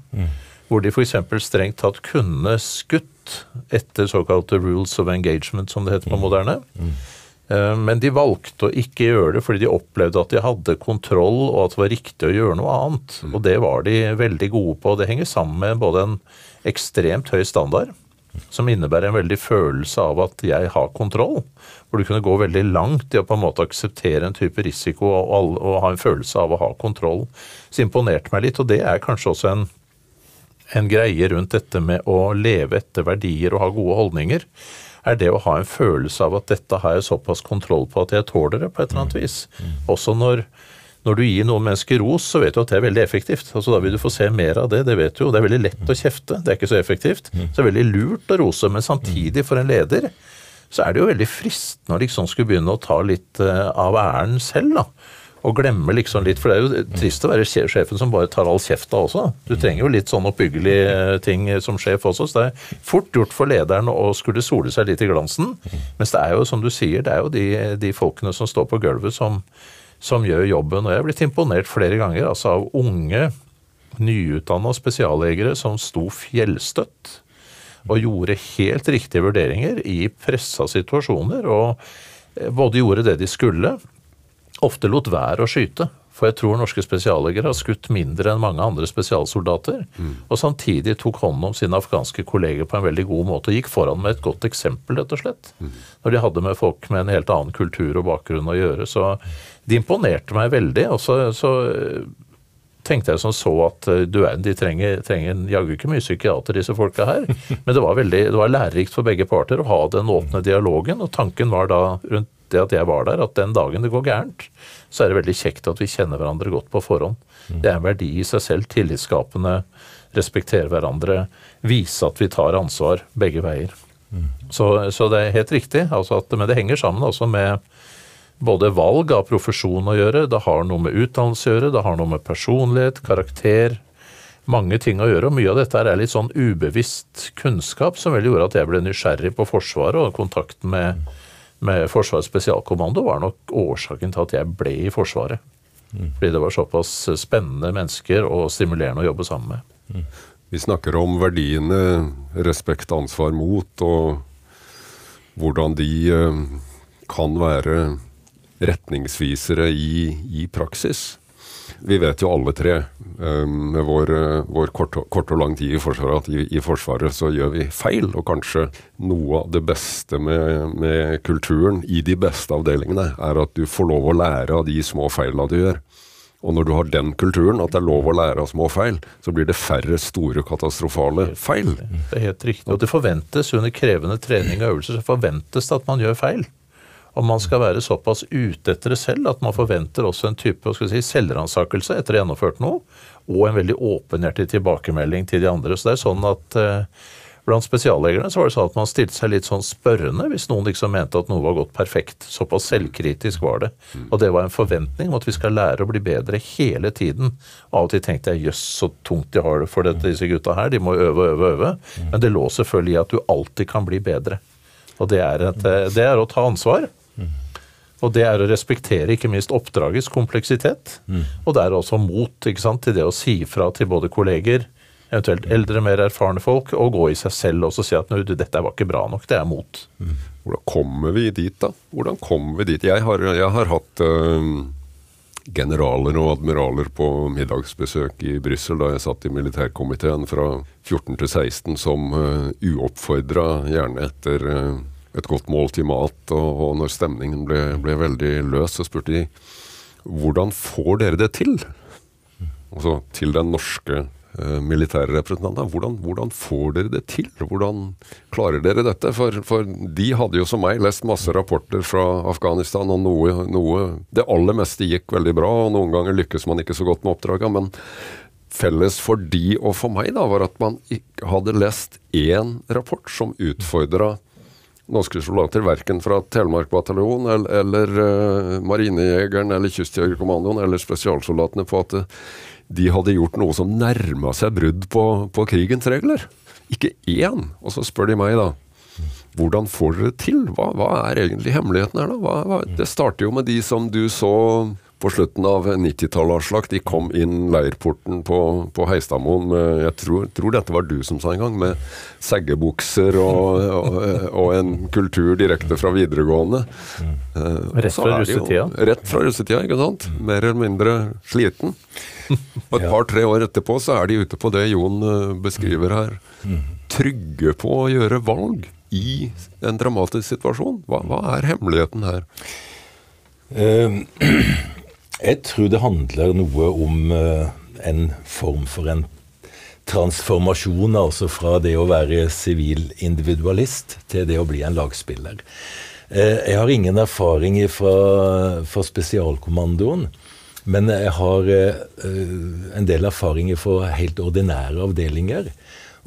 Hvor de f.eks. strengt tatt kunne skutt etter såkalte rules of engagement, som det heter på moderne. Mm. Men de valgte å ikke gjøre det fordi de opplevde at de hadde kontroll, og at det var riktig å gjøre noe annet. Og det var de veldig gode på. Det henger sammen med både en ekstremt høy standard, som innebærer en veldig følelse av at jeg har kontroll. Hvor du kunne gå veldig langt i å på en måte akseptere en type risiko og, og ha en følelse av å ha kontroll. Så imponerte meg litt, og det er kanskje også en en greie rundt dette med å leve etter verdier og ha gode holdninger, er det å ha en følelse av at dette har jeg såpass kontroll på at jeg tåler det på et eller annet vis. Også når, når du gir noen mennesker ros, så vet du at det er veldig effektivt. Altså Da vil du få se mer av det, det vet du jo. Det er veldig lett å kjefte, det er ikke så effektivt. Så det er veldig lurt å rose, men samtidig, for en leder, så er det jo veldig fristende å liksom skulle begynne å ta litt eh, av æren selv, da. Og glemme liksom litt, for det er jo trist å være sjefen som bare tar all kjefta også. Du trenger jo litt sånn oppbyggelige eh, ting som sjef også, så det er fort gjort for lederen å skulle sole seg litt i glansen. Mens det er jo, som du sier, det er jo de, de folkene som står på gulvet som, som gjør jobben. Og jeg er blitt imponert flere ganger altså av unge, nyutdanna spesiallegere som sto fjellstøtt og gjorde helt riktige vurderinger i pressa situasjoner. Og eh, både gjorde det de skulle, ofte lot være å skyte. For jeg tror norske spesiallegere har skutt mindre enn mange andre spesialsoldater. Og samtidig tok hånd om sine afghanske kolleger på en veldig god måte. og Gikk foran med et godt eksempel, rett og slett. Når de hadde med folk med en helt annen kultur og bakgrunn å gjøre. Så de imponerte meg veldig. Og så, så eh, tenkte jeg som så at eh, du er, de trenger, trenger jaggu ikke mye psykiater, disse folka her. Men det var, veldig, det var lærerikt for begge parter å ha den åpne dialogen. Og tanken var da rundt det at jeg var der, at den dagen det går gærent, så er det veldig kjekt at vi kjenner hverandre godt på forhånd. Det er en verdi i seg selv. Tillitsskapende, respektere hverandre, vise at vi tar ansvar begge veier. Så, så det er helt riktig. Altså at, men det henger sammen også med både valg av profesjon å gjøre, det har noe med utdannelse å gjøre, det har noe med personlighet, karakter, mange ting å gjøre. Og mye av dette er litt sånn ubevisst kunnskap som vel gjorde at jeg ble nysgjerrig på Forsvaret, og kontakten med, med Forsvarets spesialkommando var nok årsaken til at jeg ble i Forsvaret. Fordi det var såpass spennende mennesker og stimulerende å jobbe sammen med. Vi snakker om verdiene respekt, ansvar, mot, og hvordan de eh, kan være retningsvisere i, i praksis. vi vet jo alle tre, eh, med vår, vår kort, kort, og lang tid i Forsvaret, at i, i, Forsvaret så gjør vi feil. Og kanskje noe av det beste med, med, kulturen i de beste avdelingene, er at du får lov å lære av de små feilene du gjør. Og når du har den kulturen, at det er lov å lære av små feil, så blir det færre store katastrofale feil. Det er helt riktig. Og det forventes under krevende trening og øvelser så forventes det at man gjør feil. Og man skal være såpass ute etter det selv at man forventer også en type si, selvransakelse etter gjennomført noe, og en veldig åpenhjertig tilbakemelding til de andre. Så det er sånn at eh, Blant spesiallegerne så var det sånn at man stilte seg litt sånn spørrende hvis noen liksom mente at noe var gått perfekt. Såpass selvkritisk var det. Og det var en forventning om at vi skal lære å bli bedre hele tiden. Av og til tenkte jeg jøss, så tungt de har det for dette, disse gutta her. De må øve, og øve, og øve. Men det lå selvfølgelig i at du alltid kan bli bedre. Og det er, et, det er å ta ansvar. Og det er å respektere ikke minst oppdragets kompleksitet. Mm. Og det er også mot ikke sant, til det å si fra til både kolleger, eventuelt eldre, mer erfarne folk, og gå i seg selv og si at dette var ikke bra nok. Det er mot. Mm. Hvordan kommer vi dit, da? Hvordan kommer vi dit? Jeg har, jeg har hatt øh, generaler og admiraler på middagsbesøk i Brussel da jeg satt i militærkomiteen fra 14 til 16 som øh, uoppfordra, gjerne etter uh, et godt måltid mat, og, og når stemningen ble, ble, veldig løs, så spurte de hvordan får dere det til? Altså til den norske eh, militære representanten. Hvordan, hvordan, får dere det til? Hvordan klarer dere dette? For, for, de hadde jo som meg lest masse rapporter fra Afghanistan, og noe, noe Det aller meste gikk veldig bra, og noen ganger lykkes man ikke så godt med oppdraget. Men felles for de og for meg da, var at man hadde lest én rapport som utfordra norske soldater, verken fra Telemark bataljon eller, eller uh, Marinejegeren eller Kystjegerkommandoen eller spesialsoldatene på at uh, de hadde gjort noe som nærma seg brudd på, på, krigens regler. Ikke én! Og så spør de meg, da. Hvordan får dere det til? Hva, hva er egentlig hemmeligheten her, da? Hva, hva, det starter jo med de som du så på slutten av 90-tallet, Aslak. De kom inn leirporten på, på Heistadmoen med Jeg tror, tror, dette var du som sa en gang, med seggebukser og, og, og, en kultur direkte fra videregående. Eh, rett fra russetida? Rett fra russetida, ikke sant. Mer eller mindre sliten. Og et par-tre år etterpå så er de ute på det Jon eh, beskriver her. Trygge på å gjøre valg i en dramatisk situasjon. Hva, hva er hemmeligheten her? Uh, Jeg tror det handler noe om uh, en form for en transformasjon, altså fra det å være sivil individualist til det å bli en lagspiller. Uh, jeg har ingen erfaring fra, fra spesialkommandoen. Men jeg har uh, en del erfaringer fra helt ordinære avdelinger.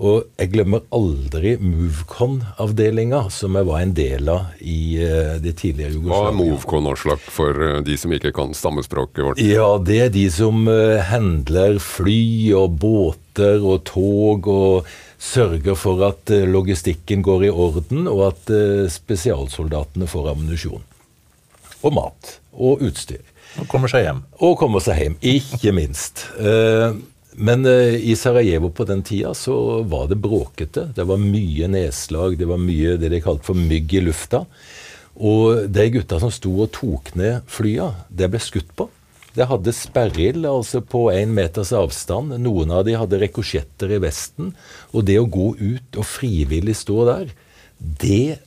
Og jeg glemmer aldri Movcon-avdelinga, som jeg var en del av i uh, det tidligere Jugoslavia. Hva er Movcon, Aslak, for uh, de som ikke kan stammespråket vårt? Ja, det er de som uh, handler fly og båter og tog og sørger for at logistikken går i orden, og at spesialsoldatene får ammunisjon. Og mat. Og utstyr. Og kommer seg hjem. Og kommer seg hjem, ikke minst. Men uh, i Sarajevo på den tida så var det bråkete. Det var mye nedslag, det var mye det de kalte for mygg i lufta. Og de gutta som sto og tok ned flya, det ble skutt på. Det hadde sperrild altså på én meters avstand. Noen av de hadde rekosjetter i vesten. Og det å gå ut og frivillig stå der, det,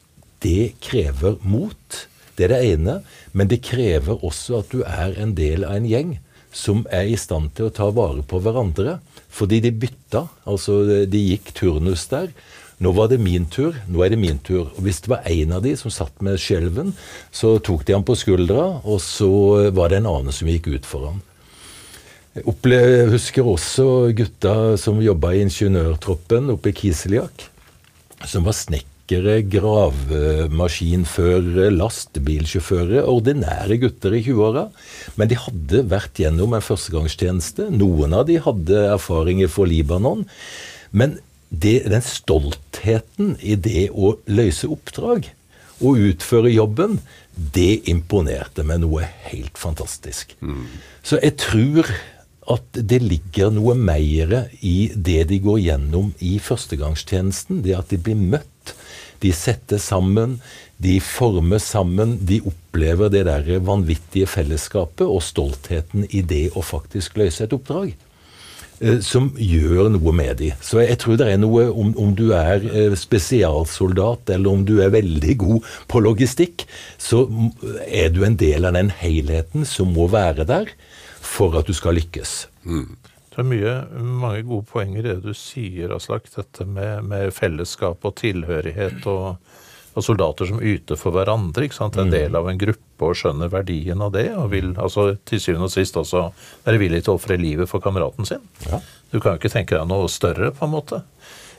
det krever mot. Det er det ene. Men det krever også at du er en del av en gjeng som er i stand til å ta vare på hverandre. Fordi de bytta. Altså, de gikk turnus der. Nå var det min tur, nå er det min tur. Og Hvis det var en av de som satt med skjelven, så tok de ham på skuldra, og så var det en annen som gikk ut for ham. Jeg husker også gutta som jobba i ingeniørtroppen oppe i Kiseliak, som var snekker snekkere, gravemaskinførere, lastebilsjåfører. Ordinære gutter i 20-åra. Men de hadde vært gjennom en førstegangstjeneste. Noen av de hadde erfaringer fra Libanon. Men det, den stoltheten i det å løse oppdrag og utføre jobben, det imponerte meg noe helt fantastisk. Mm. Så jeg tror at det ligger noe mer i det de går gjennom i førstegangstjenesten. Det at de blir møtt de setter sammen, De former sammen, de opplever det der vanvittige fellesskapet og stoltheten i det å faktisk løse et oppdrag. Eh, som gjør noe med de. Så jeg tror det er noe om, om du er eh, spesialsoldat eller om du er veldig god på logistikk, så er du en del av den helheten som må være der for at du skal lykkes. Mm. Det er mye, mange gode poenger i det du sier, Aslak. Dette med, med fellesskap og tilhørighet og, og, soldater som yter for hverandre. ikke sant? En mm. del av en gruppe og skjønner verdien av det. Og vil altså, til syvende og sist også være villig til å ofre livet for kameraten sin. Ja. Du kan jo ikke tenke deg noe større, på en måte.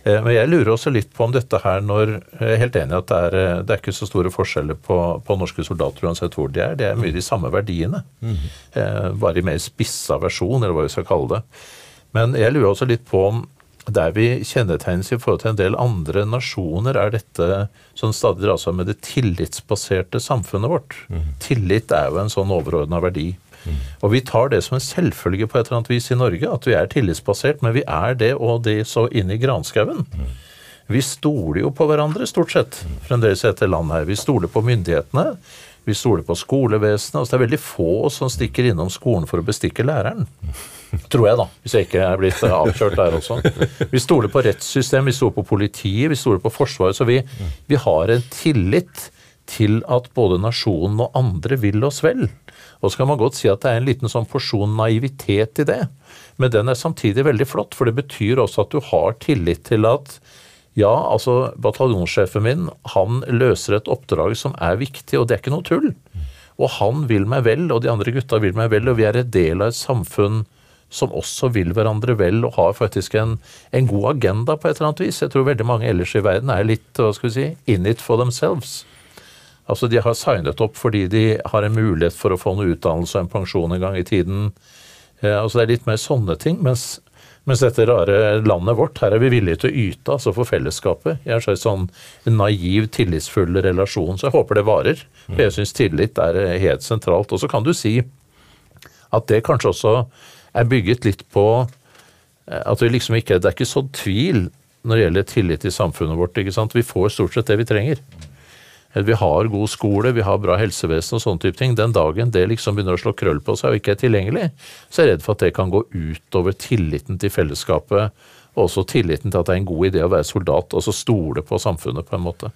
Eh, men jeg lurer også litt på om dette her når Jeg er helt enig i at det er, eh, det er ikke så store forskjeller på, på, norske soldater uansett hvor de er. Det er mye de samme verdiene. Mm. Bare i mer spissa versjon, eller hva vi skal kalle det. Men jeg lurer også litt på om der vi kjennetegnes i forhold til en del andre nasjoner, er dette som stadig dras av med det tillitsbaserte samfunnet vårt. Mm. Tillit er jo en sånn overordna verdi. Og vi tar det som en selvfølge på et eller annet vis i Norge, at vi er tillitsbasert, men vi er det, og det så inn i granskauen. Vi stoler jo på hverandre, stort sett, fremdeles etter landet her. Vi stoler på myndighetene. Vi stoler på skolevesenet. Altså det er veldig få som stikker innom skolen for å bestikke læreren. Tror jeg, da. Hvis jeg ikke er blitt avkjørt der også. Vi stoler på rettssystem, vi stoler på politiet, vi stoler på Forsvaret. Så vi, vi har en tillit til at både nasjonen og andre vil oss vel. Og så kan man godt si at det er en liten sånn porsjon naivitet i det. Men den er samtidig veldig flott, for det betyr også at du har tillit til at ja, altså bataljonssjefen min, han løser et oppdrag som er viktig, og det er ikke noe tull. Og han vil meg vel, og de andre gutta vil meg vel, og vi er en del av et samfunn som også vil hverandre vel og har faktisk en, en god agenda på et eller annet vis. Jeg tror veldig mange ellers i verden er litt hva skal vi si, in it for themselves. Altså De har signet opp fordi de har en mulighet for å få noe utdannelse og en pensjon en gang i tiden. Eh, altså Det er litt mer sånne ting. Mens, mens, dette rare landet vårt, her er vi villige til å yte, altså for fellesskapet. Jeg har en sånn naiv, tillitsfull relasjon, så jeg håper det varer. For jeg syns tillit er eh, helt sentralt. Og så kan du si at det kanskje også er bygget litt på eh, at vi liksom ikke, det er ikke sånn tvil når det gjelder tillit i samfunnet vårt. ikke sant? Vi får stort sett det vi trenger vi har god skole, vi har bra helsevesen og sånne type ting. Den dagen det liksom begynner å slå krøll på seg og ikke er tilgjengelig, så er jeg redd for at det kan gå utover tilliten til fellesskapet, og også tilliten til at det er en god idé å være soldat, og så stole på samfunnet på en måte.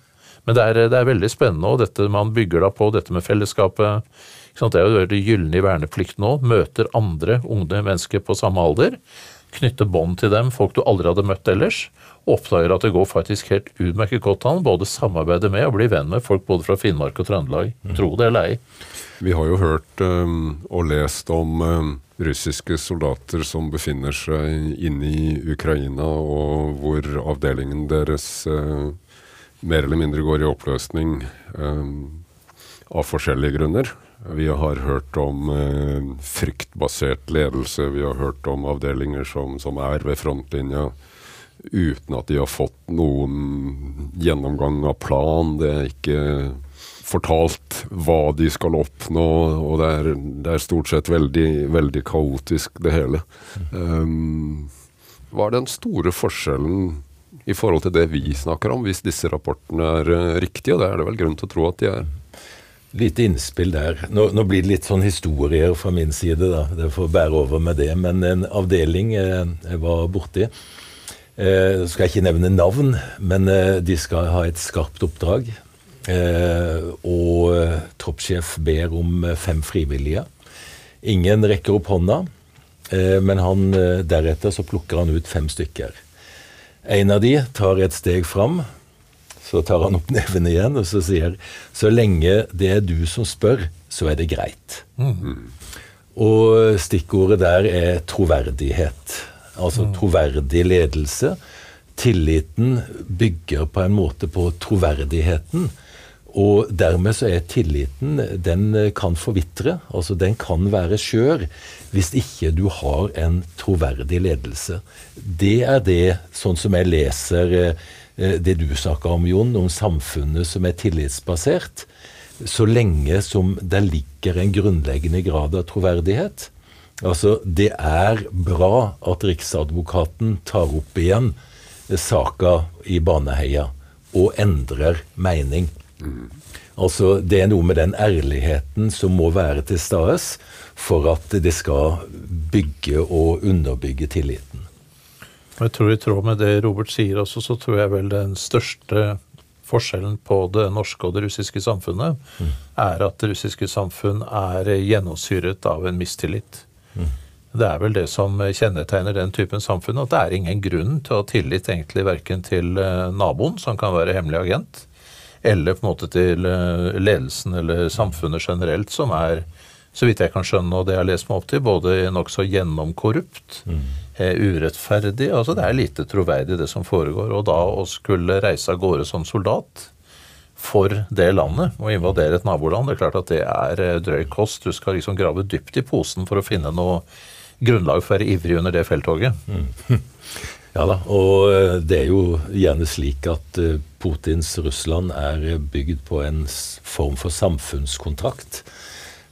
Men det er, det er veldig spennende, og dette man bygger da på, dette med fellesskapet. Det er jo det gylne i verneplikt nå. Møter andre unge mennesker på samme alder. Knytte bånd til dem, folk du aldri hadde møtt ellers oppdager at det går faktisk helt utmerket godt an både samarbeide med og bli venn med folk både fra Finnmark og Trøndelag. Mm. Tro det eller ei. Vi har jo hørt um, og lest om um, russiske soldater som befinner seg inne i Ukraina, og hvor avdelingen deres uh, mer eller mindre går i oppløsning um, av forskjellige grunner. Vi har hørt om eh, fryktbasert ledelse, vi har hørt om avdelinger som, som er ved frontlinja uten at de har fått noen gjennomgang av plan. Det er ikke fortalt hva de skal oppnå, og det er, det er stort sett veldig, veldig kaotisk, det hele. Um, hva er den store forskjellen i forhold til det vi snakker om, hvis disse rapportene er uh, riktige? Og det er det vel grunn til å tro at de er. Lite innspill der. Nå, nå, blir det litt sånn historier fra min side, da. Det får bære over med det. Men en avdeling eh, jeg var borti, Eh, skal jeg ikke nevne navn, men eh, de skal ha et skarpt oppdrag. Eh, og eh, troppssjef ber om fem frivillige. Ingen rekker opp hånda, eh, men han, deretter så plukker han ut fem stykker. En av de tar et steg fram. Så tar han opp neven igjen og så sier så lenge det er du som spør, så er det greit. Mm. Og stikkordet der er troverdighet. Altså mm. troverdig ledelse. Tilliten bygger på en måte på troverdigheten. Og dermed så er tilliten Den kan forvitre. Altså den kan være skjør hvis ikke du har en troverdig ledelse. Det er det, sånn som jeg leser eh, det du snakker om, Jon, om samfunnet som er tillitsbasert. Så lenge som det ligger en grunnleggende grad av troverdighet, Altså, det er bra at Riksadvokaten tar opp igjen saka i Baneheia og endrer mening. Mm. Altså, Det er noe med den ærligheten som må være til stede for at det skal bygge og underbygge tilliten. Jeg tror I tråd med det Robert sier også, så tror jeg vel den største forskjellen på det norske og det russiske samfunnet mm. er at det russiske samfunn er gjennomsyret av en mistillit. Det er vel det som kjennetegner den typen samfunn, at det er ingen grunn til å ha tillit egentlig verken til eh, naboen, som kan være hemmelig agent, eller på en måte til eh, ledelsen eller samfunnet generelt, som er, så vidt jeg kan skjønne og det jeg har lest meg opp til, både nokså gjennomkorrupt, mm. Eh, urettferdig. altså Det er lite troverdig, det som foregår. Og da å skulle reise av gårde som soldat for det landet å invadere et naboland, det er klart at det er eh, drøy kost. Du skal liksom grave dypt i posen for å finne noe grunnlag for å være ivrig under det felttoget. Mm. Ja da, og det er jo gjerne slik at Putins Russland er bygd på en form for samfunnskontrakt.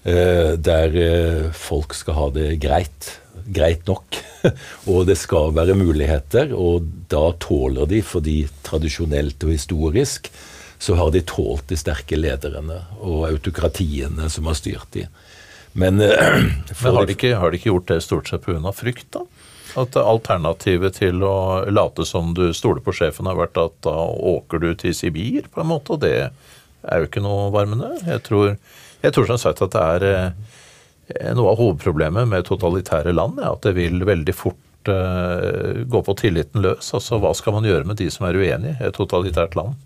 Eh, der eh, folk skal ha det greit. Greit nok. og det skal være muligheter, og da tåler de, fordi tradisjonelt og historisk så har de tålt de sterke lederne og autokratiene som har styrt de. Men, Men har, de ikke, har, de ikke, gjort det stort sett pga. frykt, da? At alternativet til å late som du stoler på sjefen, har vært at da åker du til Sibir, på en måte. Og det er jo ikke noe varmende. Jeg tror, jeg tror som sagt at det er eh, noe av hovedproblemet med totalitære land, er at det vil veldig fort uh, gå på tilliten løs. Altså hva skal man gjøre med de som er uenige i et totalitært land?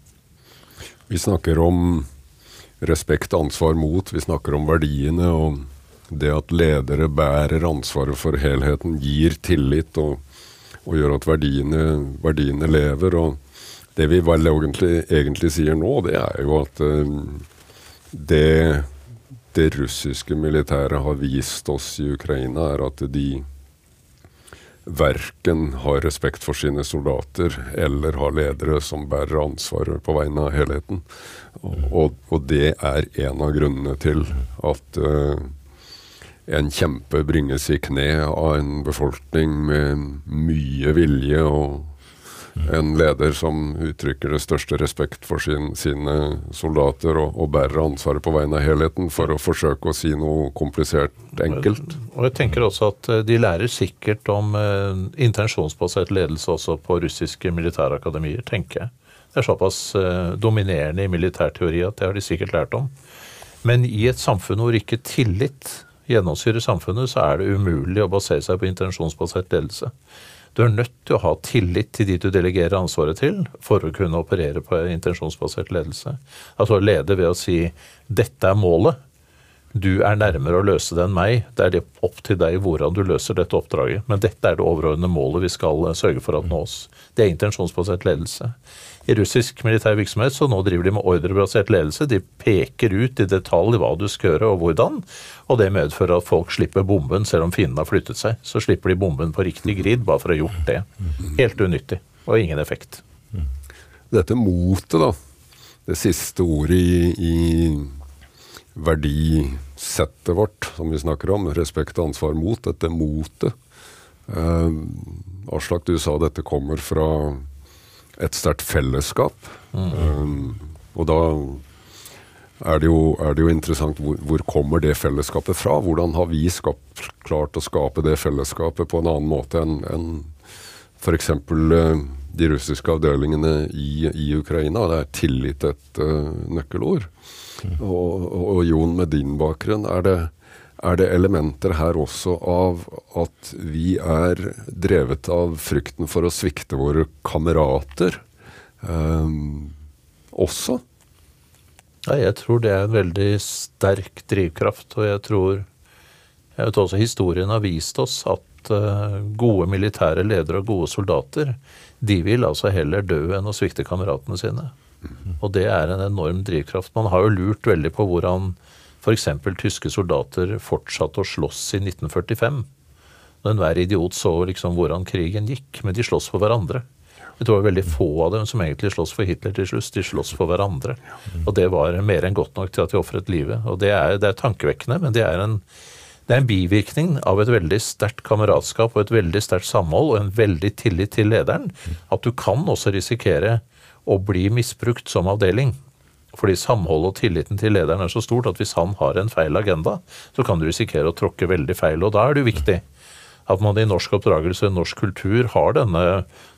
Vi snakker om respekt, og ansvar, mot. Vi snakker om verdiene. og det at ledere bærer ansvaret for helheten, gir tillit og, og gjør at verdiene, verdiene, lever. og Det vi vel egentlig, egentlig, sier nå, det er jo at uh, det det russiske militæret har vist oss i Ukraina, er at de verken har respekt for sine soldater eller har ledere som bærer ansvaret på vegne av helheten. Og, og, det er en av grunnene til at uh, en kjempe bringes i kne av en befolkning med mye vilje og en leder som uttrykker det største respekt for sin, sine soldater og, og, bærer ansvaret på vegne av helheten for å forsøke å si noe komplisert enkelt. Og jeg tenker også at eh, De lærer sikkert om eh, intensjonsbasert ledelse også på russiske militærakademier, tenker jeg. Det er såpass eh, dominerende i militærteori at det har de sikkert lært om. Men i et samfunn hvor ikke tillit gjennomsyrer samfunnet, så er det umulig å basere seg på intensjonsbasert ledelse. Du er nødt til å ha tillit til de du delegerer ansvaret til, for å kunne operere på intensjonsbasert ledelse. Altså lede ved å si 'dette er målet', du er nærmere å løse det enn meg. Det er opp til deg hvordan du løser dette oppdraget. Men dette er det overordnede målet vi skal eh, sørge for at nås. Det er intensjonsbasert ledelse. I russisk militær virksomhet så nå driver de med ordrebasert ledelse. De peker ut i detalj hva du skal gjøre og hvordan. Og det medfører at folk slipper bomben selv om fienden har flyttet seg. Så slipper de bomben på riktig grid bare for å ha gjort det. Helt unyttig og ingen effekt. Dette motet, da. Det siste ordet i, i verdisettet vårt, som vi snakker om. Respekt, og ansvar, mot. Dette motet. Uh, Aslak, du sa dette kommer fra et sterkt fellesskap. Mm. Um, og da er det, jo, er det jo, interessant hvor, hvor, kommer det fellesskapet fra? Hvordan har vi skapt, klart å skape det fellesskapet på en annen måte enn en f.eks. Uh, de russiske avdelingene i, i, Ukraina? Det er tillit et uh, nøkkelord. Og, og, Jon, med din bakgrunn, er det, er det elementer her også av at vi er drevet av frykten for å svikte våre kamerater eh, også? Ja, jeg tror det er en veldig sterk drivkraft, og jeg tror jeg vet også Historien har vist oss at uh, gode militære ledere og gode soldater de vil altså heller dø enn å svikte kameratene sine. Og det er en enorm drivkraft. Man har jo lurt veldig på hvordan f.eks. tyske soldater fortsatte å slåss i 1945. Når enhver idiot så liksom hvordan krigen gikk, men de slåss for hverandre. Jeg tror det var veldig få av dem som egentlig slåss for Hitler til slutt. De slåss for hverandre. Og det var mer enn godt nok til at de ofret livet. Og det er, det er tankevekkende, men det er, en, det er en bivirkning av et veldig sterkt kameratskap og et veldig sterkt samhold og en veldig tillit til lederen. At du kan også risikere å bli misbrukt som avdeling. Fordi samholdet og tilliten til lederen er så stort at hvis han har en feil agenda, så kan du risikere å tråkke veldig feil. Og da er det jo viktig at man i norsk oppdragelse og norsk kultur har denne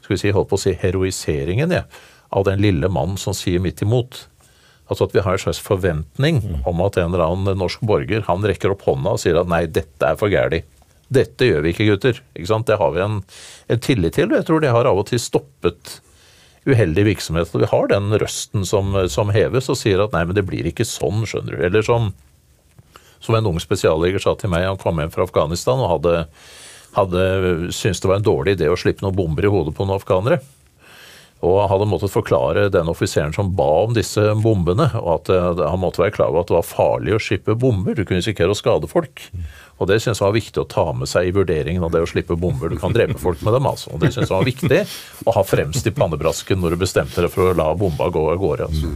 skal vi si, holdt på å si, heroiseringen ja, av den lille mannen som sier midt imot. Altså at vi har en slags forventning om at en eller annen norsk borger han rekker opp hånda og sier at nei, dette er for gæli. Dette gjør vi ikke, gutter. Ikke sant? Det har vi en, en tillit til, og jeg tror det har av og til stoppet uheldig virksomhet. Og vi har den røsten som, som, heves og sier at nei, men det blir ikke sånn, skjønner du. Eller som, som en ung spesialleger sa til meg, han kom hjem fra Afghanistan og hadde hadde syntes det var en dårlig idé å slippe noen bomber i hodet på noen afghanere. Og hadde måttet forklare den offiseren som ba om disse bombene, og at eh, han måtte være klar over at det var farlig å slippe bomber. Du kunne risikere å skade folk. Og det syns han var viktig å ta med seg i vurderingen av det å slippe bomber. Du kan drepe folk med dem, altså. Og det syns han var viktig å ha fremst i pannebrasken når du bestemte deg for å la bomba gå av gårde. Altså.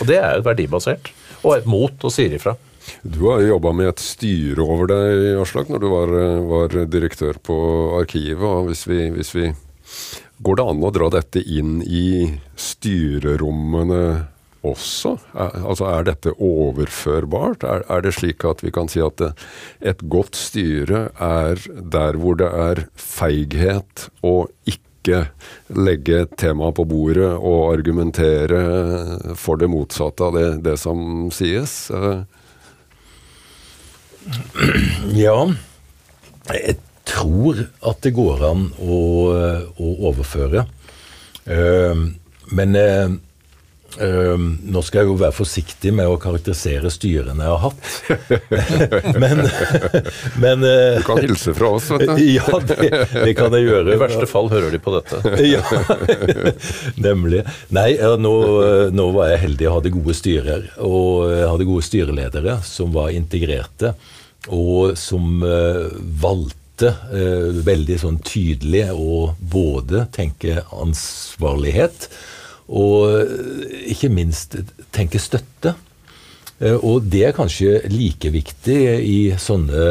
Og det er jo verdibasert. Og et mot og sier ifra. Du har jobba med et styre over deg, Aslak, når du var, var, direktør på Arkivet. og hvis vi, hvis vi, Går det an å dra dette inn i styrerommene også? Er, altså Er dette overførbart? Er, er, det slik at vi kan si at det, et godt styre er der hvor det er feighet og ikke legge temaet på bordet og argumentere for det motsatte av det, det som sies? Uh, Ja, jeg tror at det går an å, å overføre. Uh, men uh, Uh, nå skal jeg jo være forsiktig med å karakterisere styrene jeg har hatt. men, men uh, Du kan hilse fra oss, vet du. ja, det, det, kan jeg gjøre. I verste fall hører de på dette. ja, nemlig. Nei, nå, nå, var jeg heldig og hadde gode styrer. Og jeg hadde gode styreledere som var integrerte, og som uh, valgte veldig sånn tydelig å både tenke ansvarlighet og ikke minst tenke støtte. Eh, og det er kanskje like viktig i sånne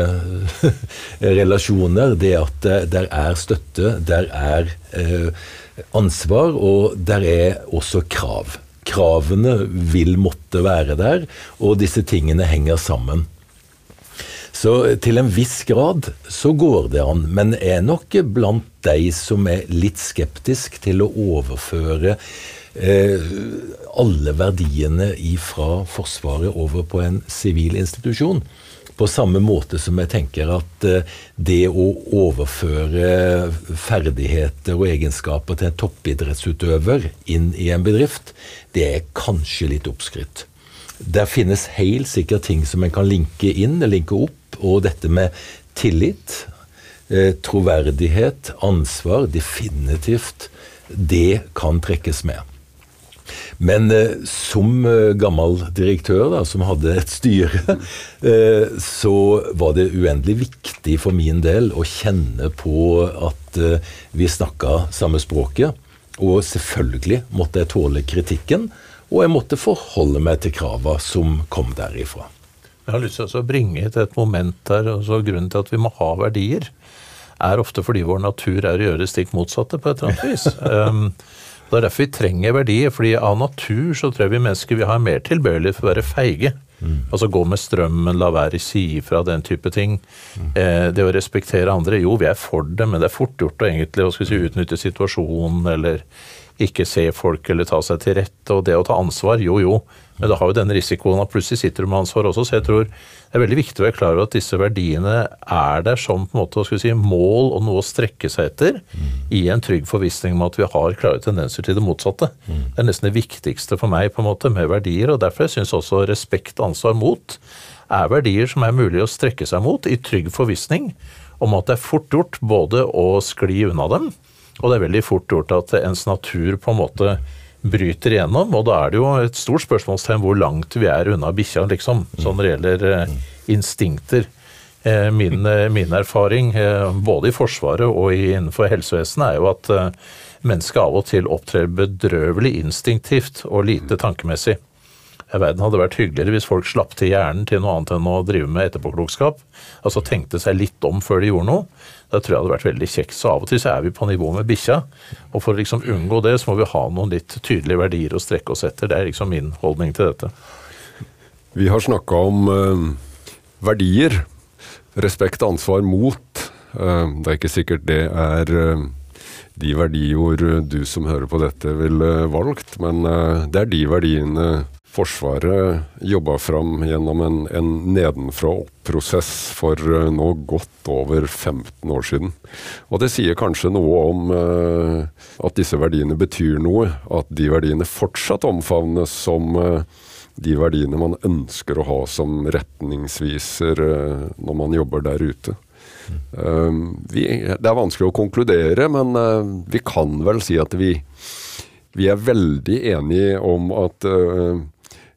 relasjoner. Det at der er støtte, der er eh, ansvar, og der er også krav. Kravene vil måtte være der, og disse tingene henger sammen. Så til en viss grad så går det an, men er nok blant de som er litt skeptisk til å overføre Eh, alle verdiene fra Forsvaret over på en sivil institusjon. På samme måte som jeg tenker at eh, det å overføre ferdigheter og egenskaper til en toppidrettsutøver inn i en bedrift, det er kanskje litt oppskrytt. Der finnes helt sikkert ting som en kan linke inn, linke opp, og dette med tillit, eh, troverdighet, ansvar, definitivt, det kan trekkes med. Men eh, som eh, gammel direktør, da, som hadde et styre, eh, så var det uendelig viktig for min del å kjenne på at eh, vi snakka samme språket. Og selvfølgelig måtte jeg tåle kritikken, og jeg måtte forholde meg til krava som kom derifra. Jeg har lyst til å bringe til et moment der, altså Grunnen til at vi må ha verdier, er ofte fordi vår natur er å gjøre det stikk motsatte på et eller annet vis. um, Det er derfor vi trenger verdier, fordi av natur så tror jeg vi mennesker vi har mer tilbøyelighet for å være feige. Mm. Altså gå med strømmen, la være si ifra, den type ting. Mm. Eh, det å respektere andre, jo vi er for det, men det er fort gjort å egentlig hva skal vi si, utnytte situasjonen eller ikke se folk eller ta seg til rette. Og det å ta ansvar, jo jo, men det har jo den risikoen at plutselig sitter du med ansvar også. Så jeg tror det er veldig viktig å være klar over at disse verdiene er der som på en måte, skal vi si, mål og noe å strekke seg etter, mm. i en trygg forvissning om at vi har klare tendenser til det motsatte. Mm. Det er nesten det viktigste for meg på en måte med verdier, og derfor jeg også respekt, ansvar, mot er verdier som er mulig å strekke seg mot i trygg forvissning om at det er fort gjort både å skli unna dem, og det er veldig fort gjort at ens natur på en måte bryter igjennom, og da er det jo et stort spørsmålstegn hvor langt vi er unna bikkja, liksom, sånn når det gjelder eh, instinkter. Eh, min, eh, min, erfaring, både i Forsvaret og innenfor helsevesenet, er jo at mennesket av og til opptrer bedrøvelig instinktivt og lite tankemessig. verden hadde vært hyggeligere hvis folk slapp til hjernen til noe annet enn å drive med etterpåklokskap. Altså tenkte seg litt om før de gjorde noe. Da tror jeg det hadde vært veldig kjekt. Så av og til så er vi på nivå med bikkja. Og for å liksom unngå det, så må vi ha noen litt tydelige verdier å strekke oss etter. Det er liksom min holdning til dette. Vi har snakka om eh, verdier. Respekt, ansvar, mot. Eh, det er ikke sikkert det er eh, de verdiord du som hører på dette ville valgt, men det er de verdiene Forsvaret jobba fram gjennom en, en nedenfra-opp-prosess for uh, nå godt over 15 år siden. Og det sier kanskje noe om uh, at disse verdiene betyr noe. At de verdiene fortsatt omfavnes som uh, de verdiene man ønsker å ha som retningsviser når man jobber der ute. Vi, det er vanskelig å konkludere, men vi kan vel si at vi, vi er veldig enige om at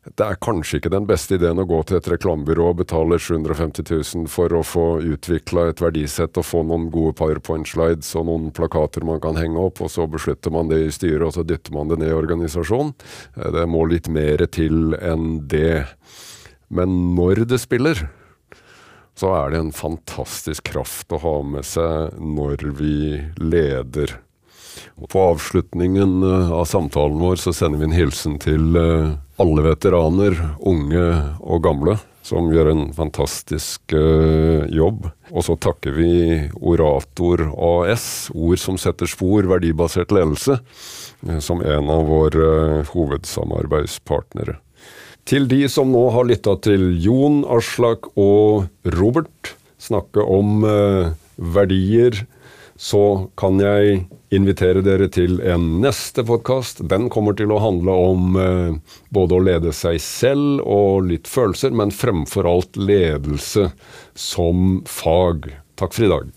det er kanskje ikke den beste ideen å gå til et reklamebyrå og betale 750 000 for å få utvikla et verdisett og få noen gode powerpoint-slides og noen plakater man kan henge opp, og så beslutter man det i styret, og så dytter man det ned i organisasjonen. Eh, det må litt mer til enn det. Men når det spiller, så er det en fantastisk kraft å ha med seg når vi leder. Og på avslutningen eh, av samtalen vår så sender vi en hilsen til eh, alle veteraner, unge og gamle, som gjør en fantastisk uh, jobb. Og så takker vi Orator AS, Ord som setter spor, verdibasert ledelse, som en av våre hovedsamarbeidspartnere. Til de som nå har lytta til Jon, Aslak og Robert snakke om verdier, så kan jeg invitere dere til en neste podkast. Den kommer til å handle om eh, både å lede seg selv og litt følelser, men fremfor alt ledelse som fag. Takk for i dag.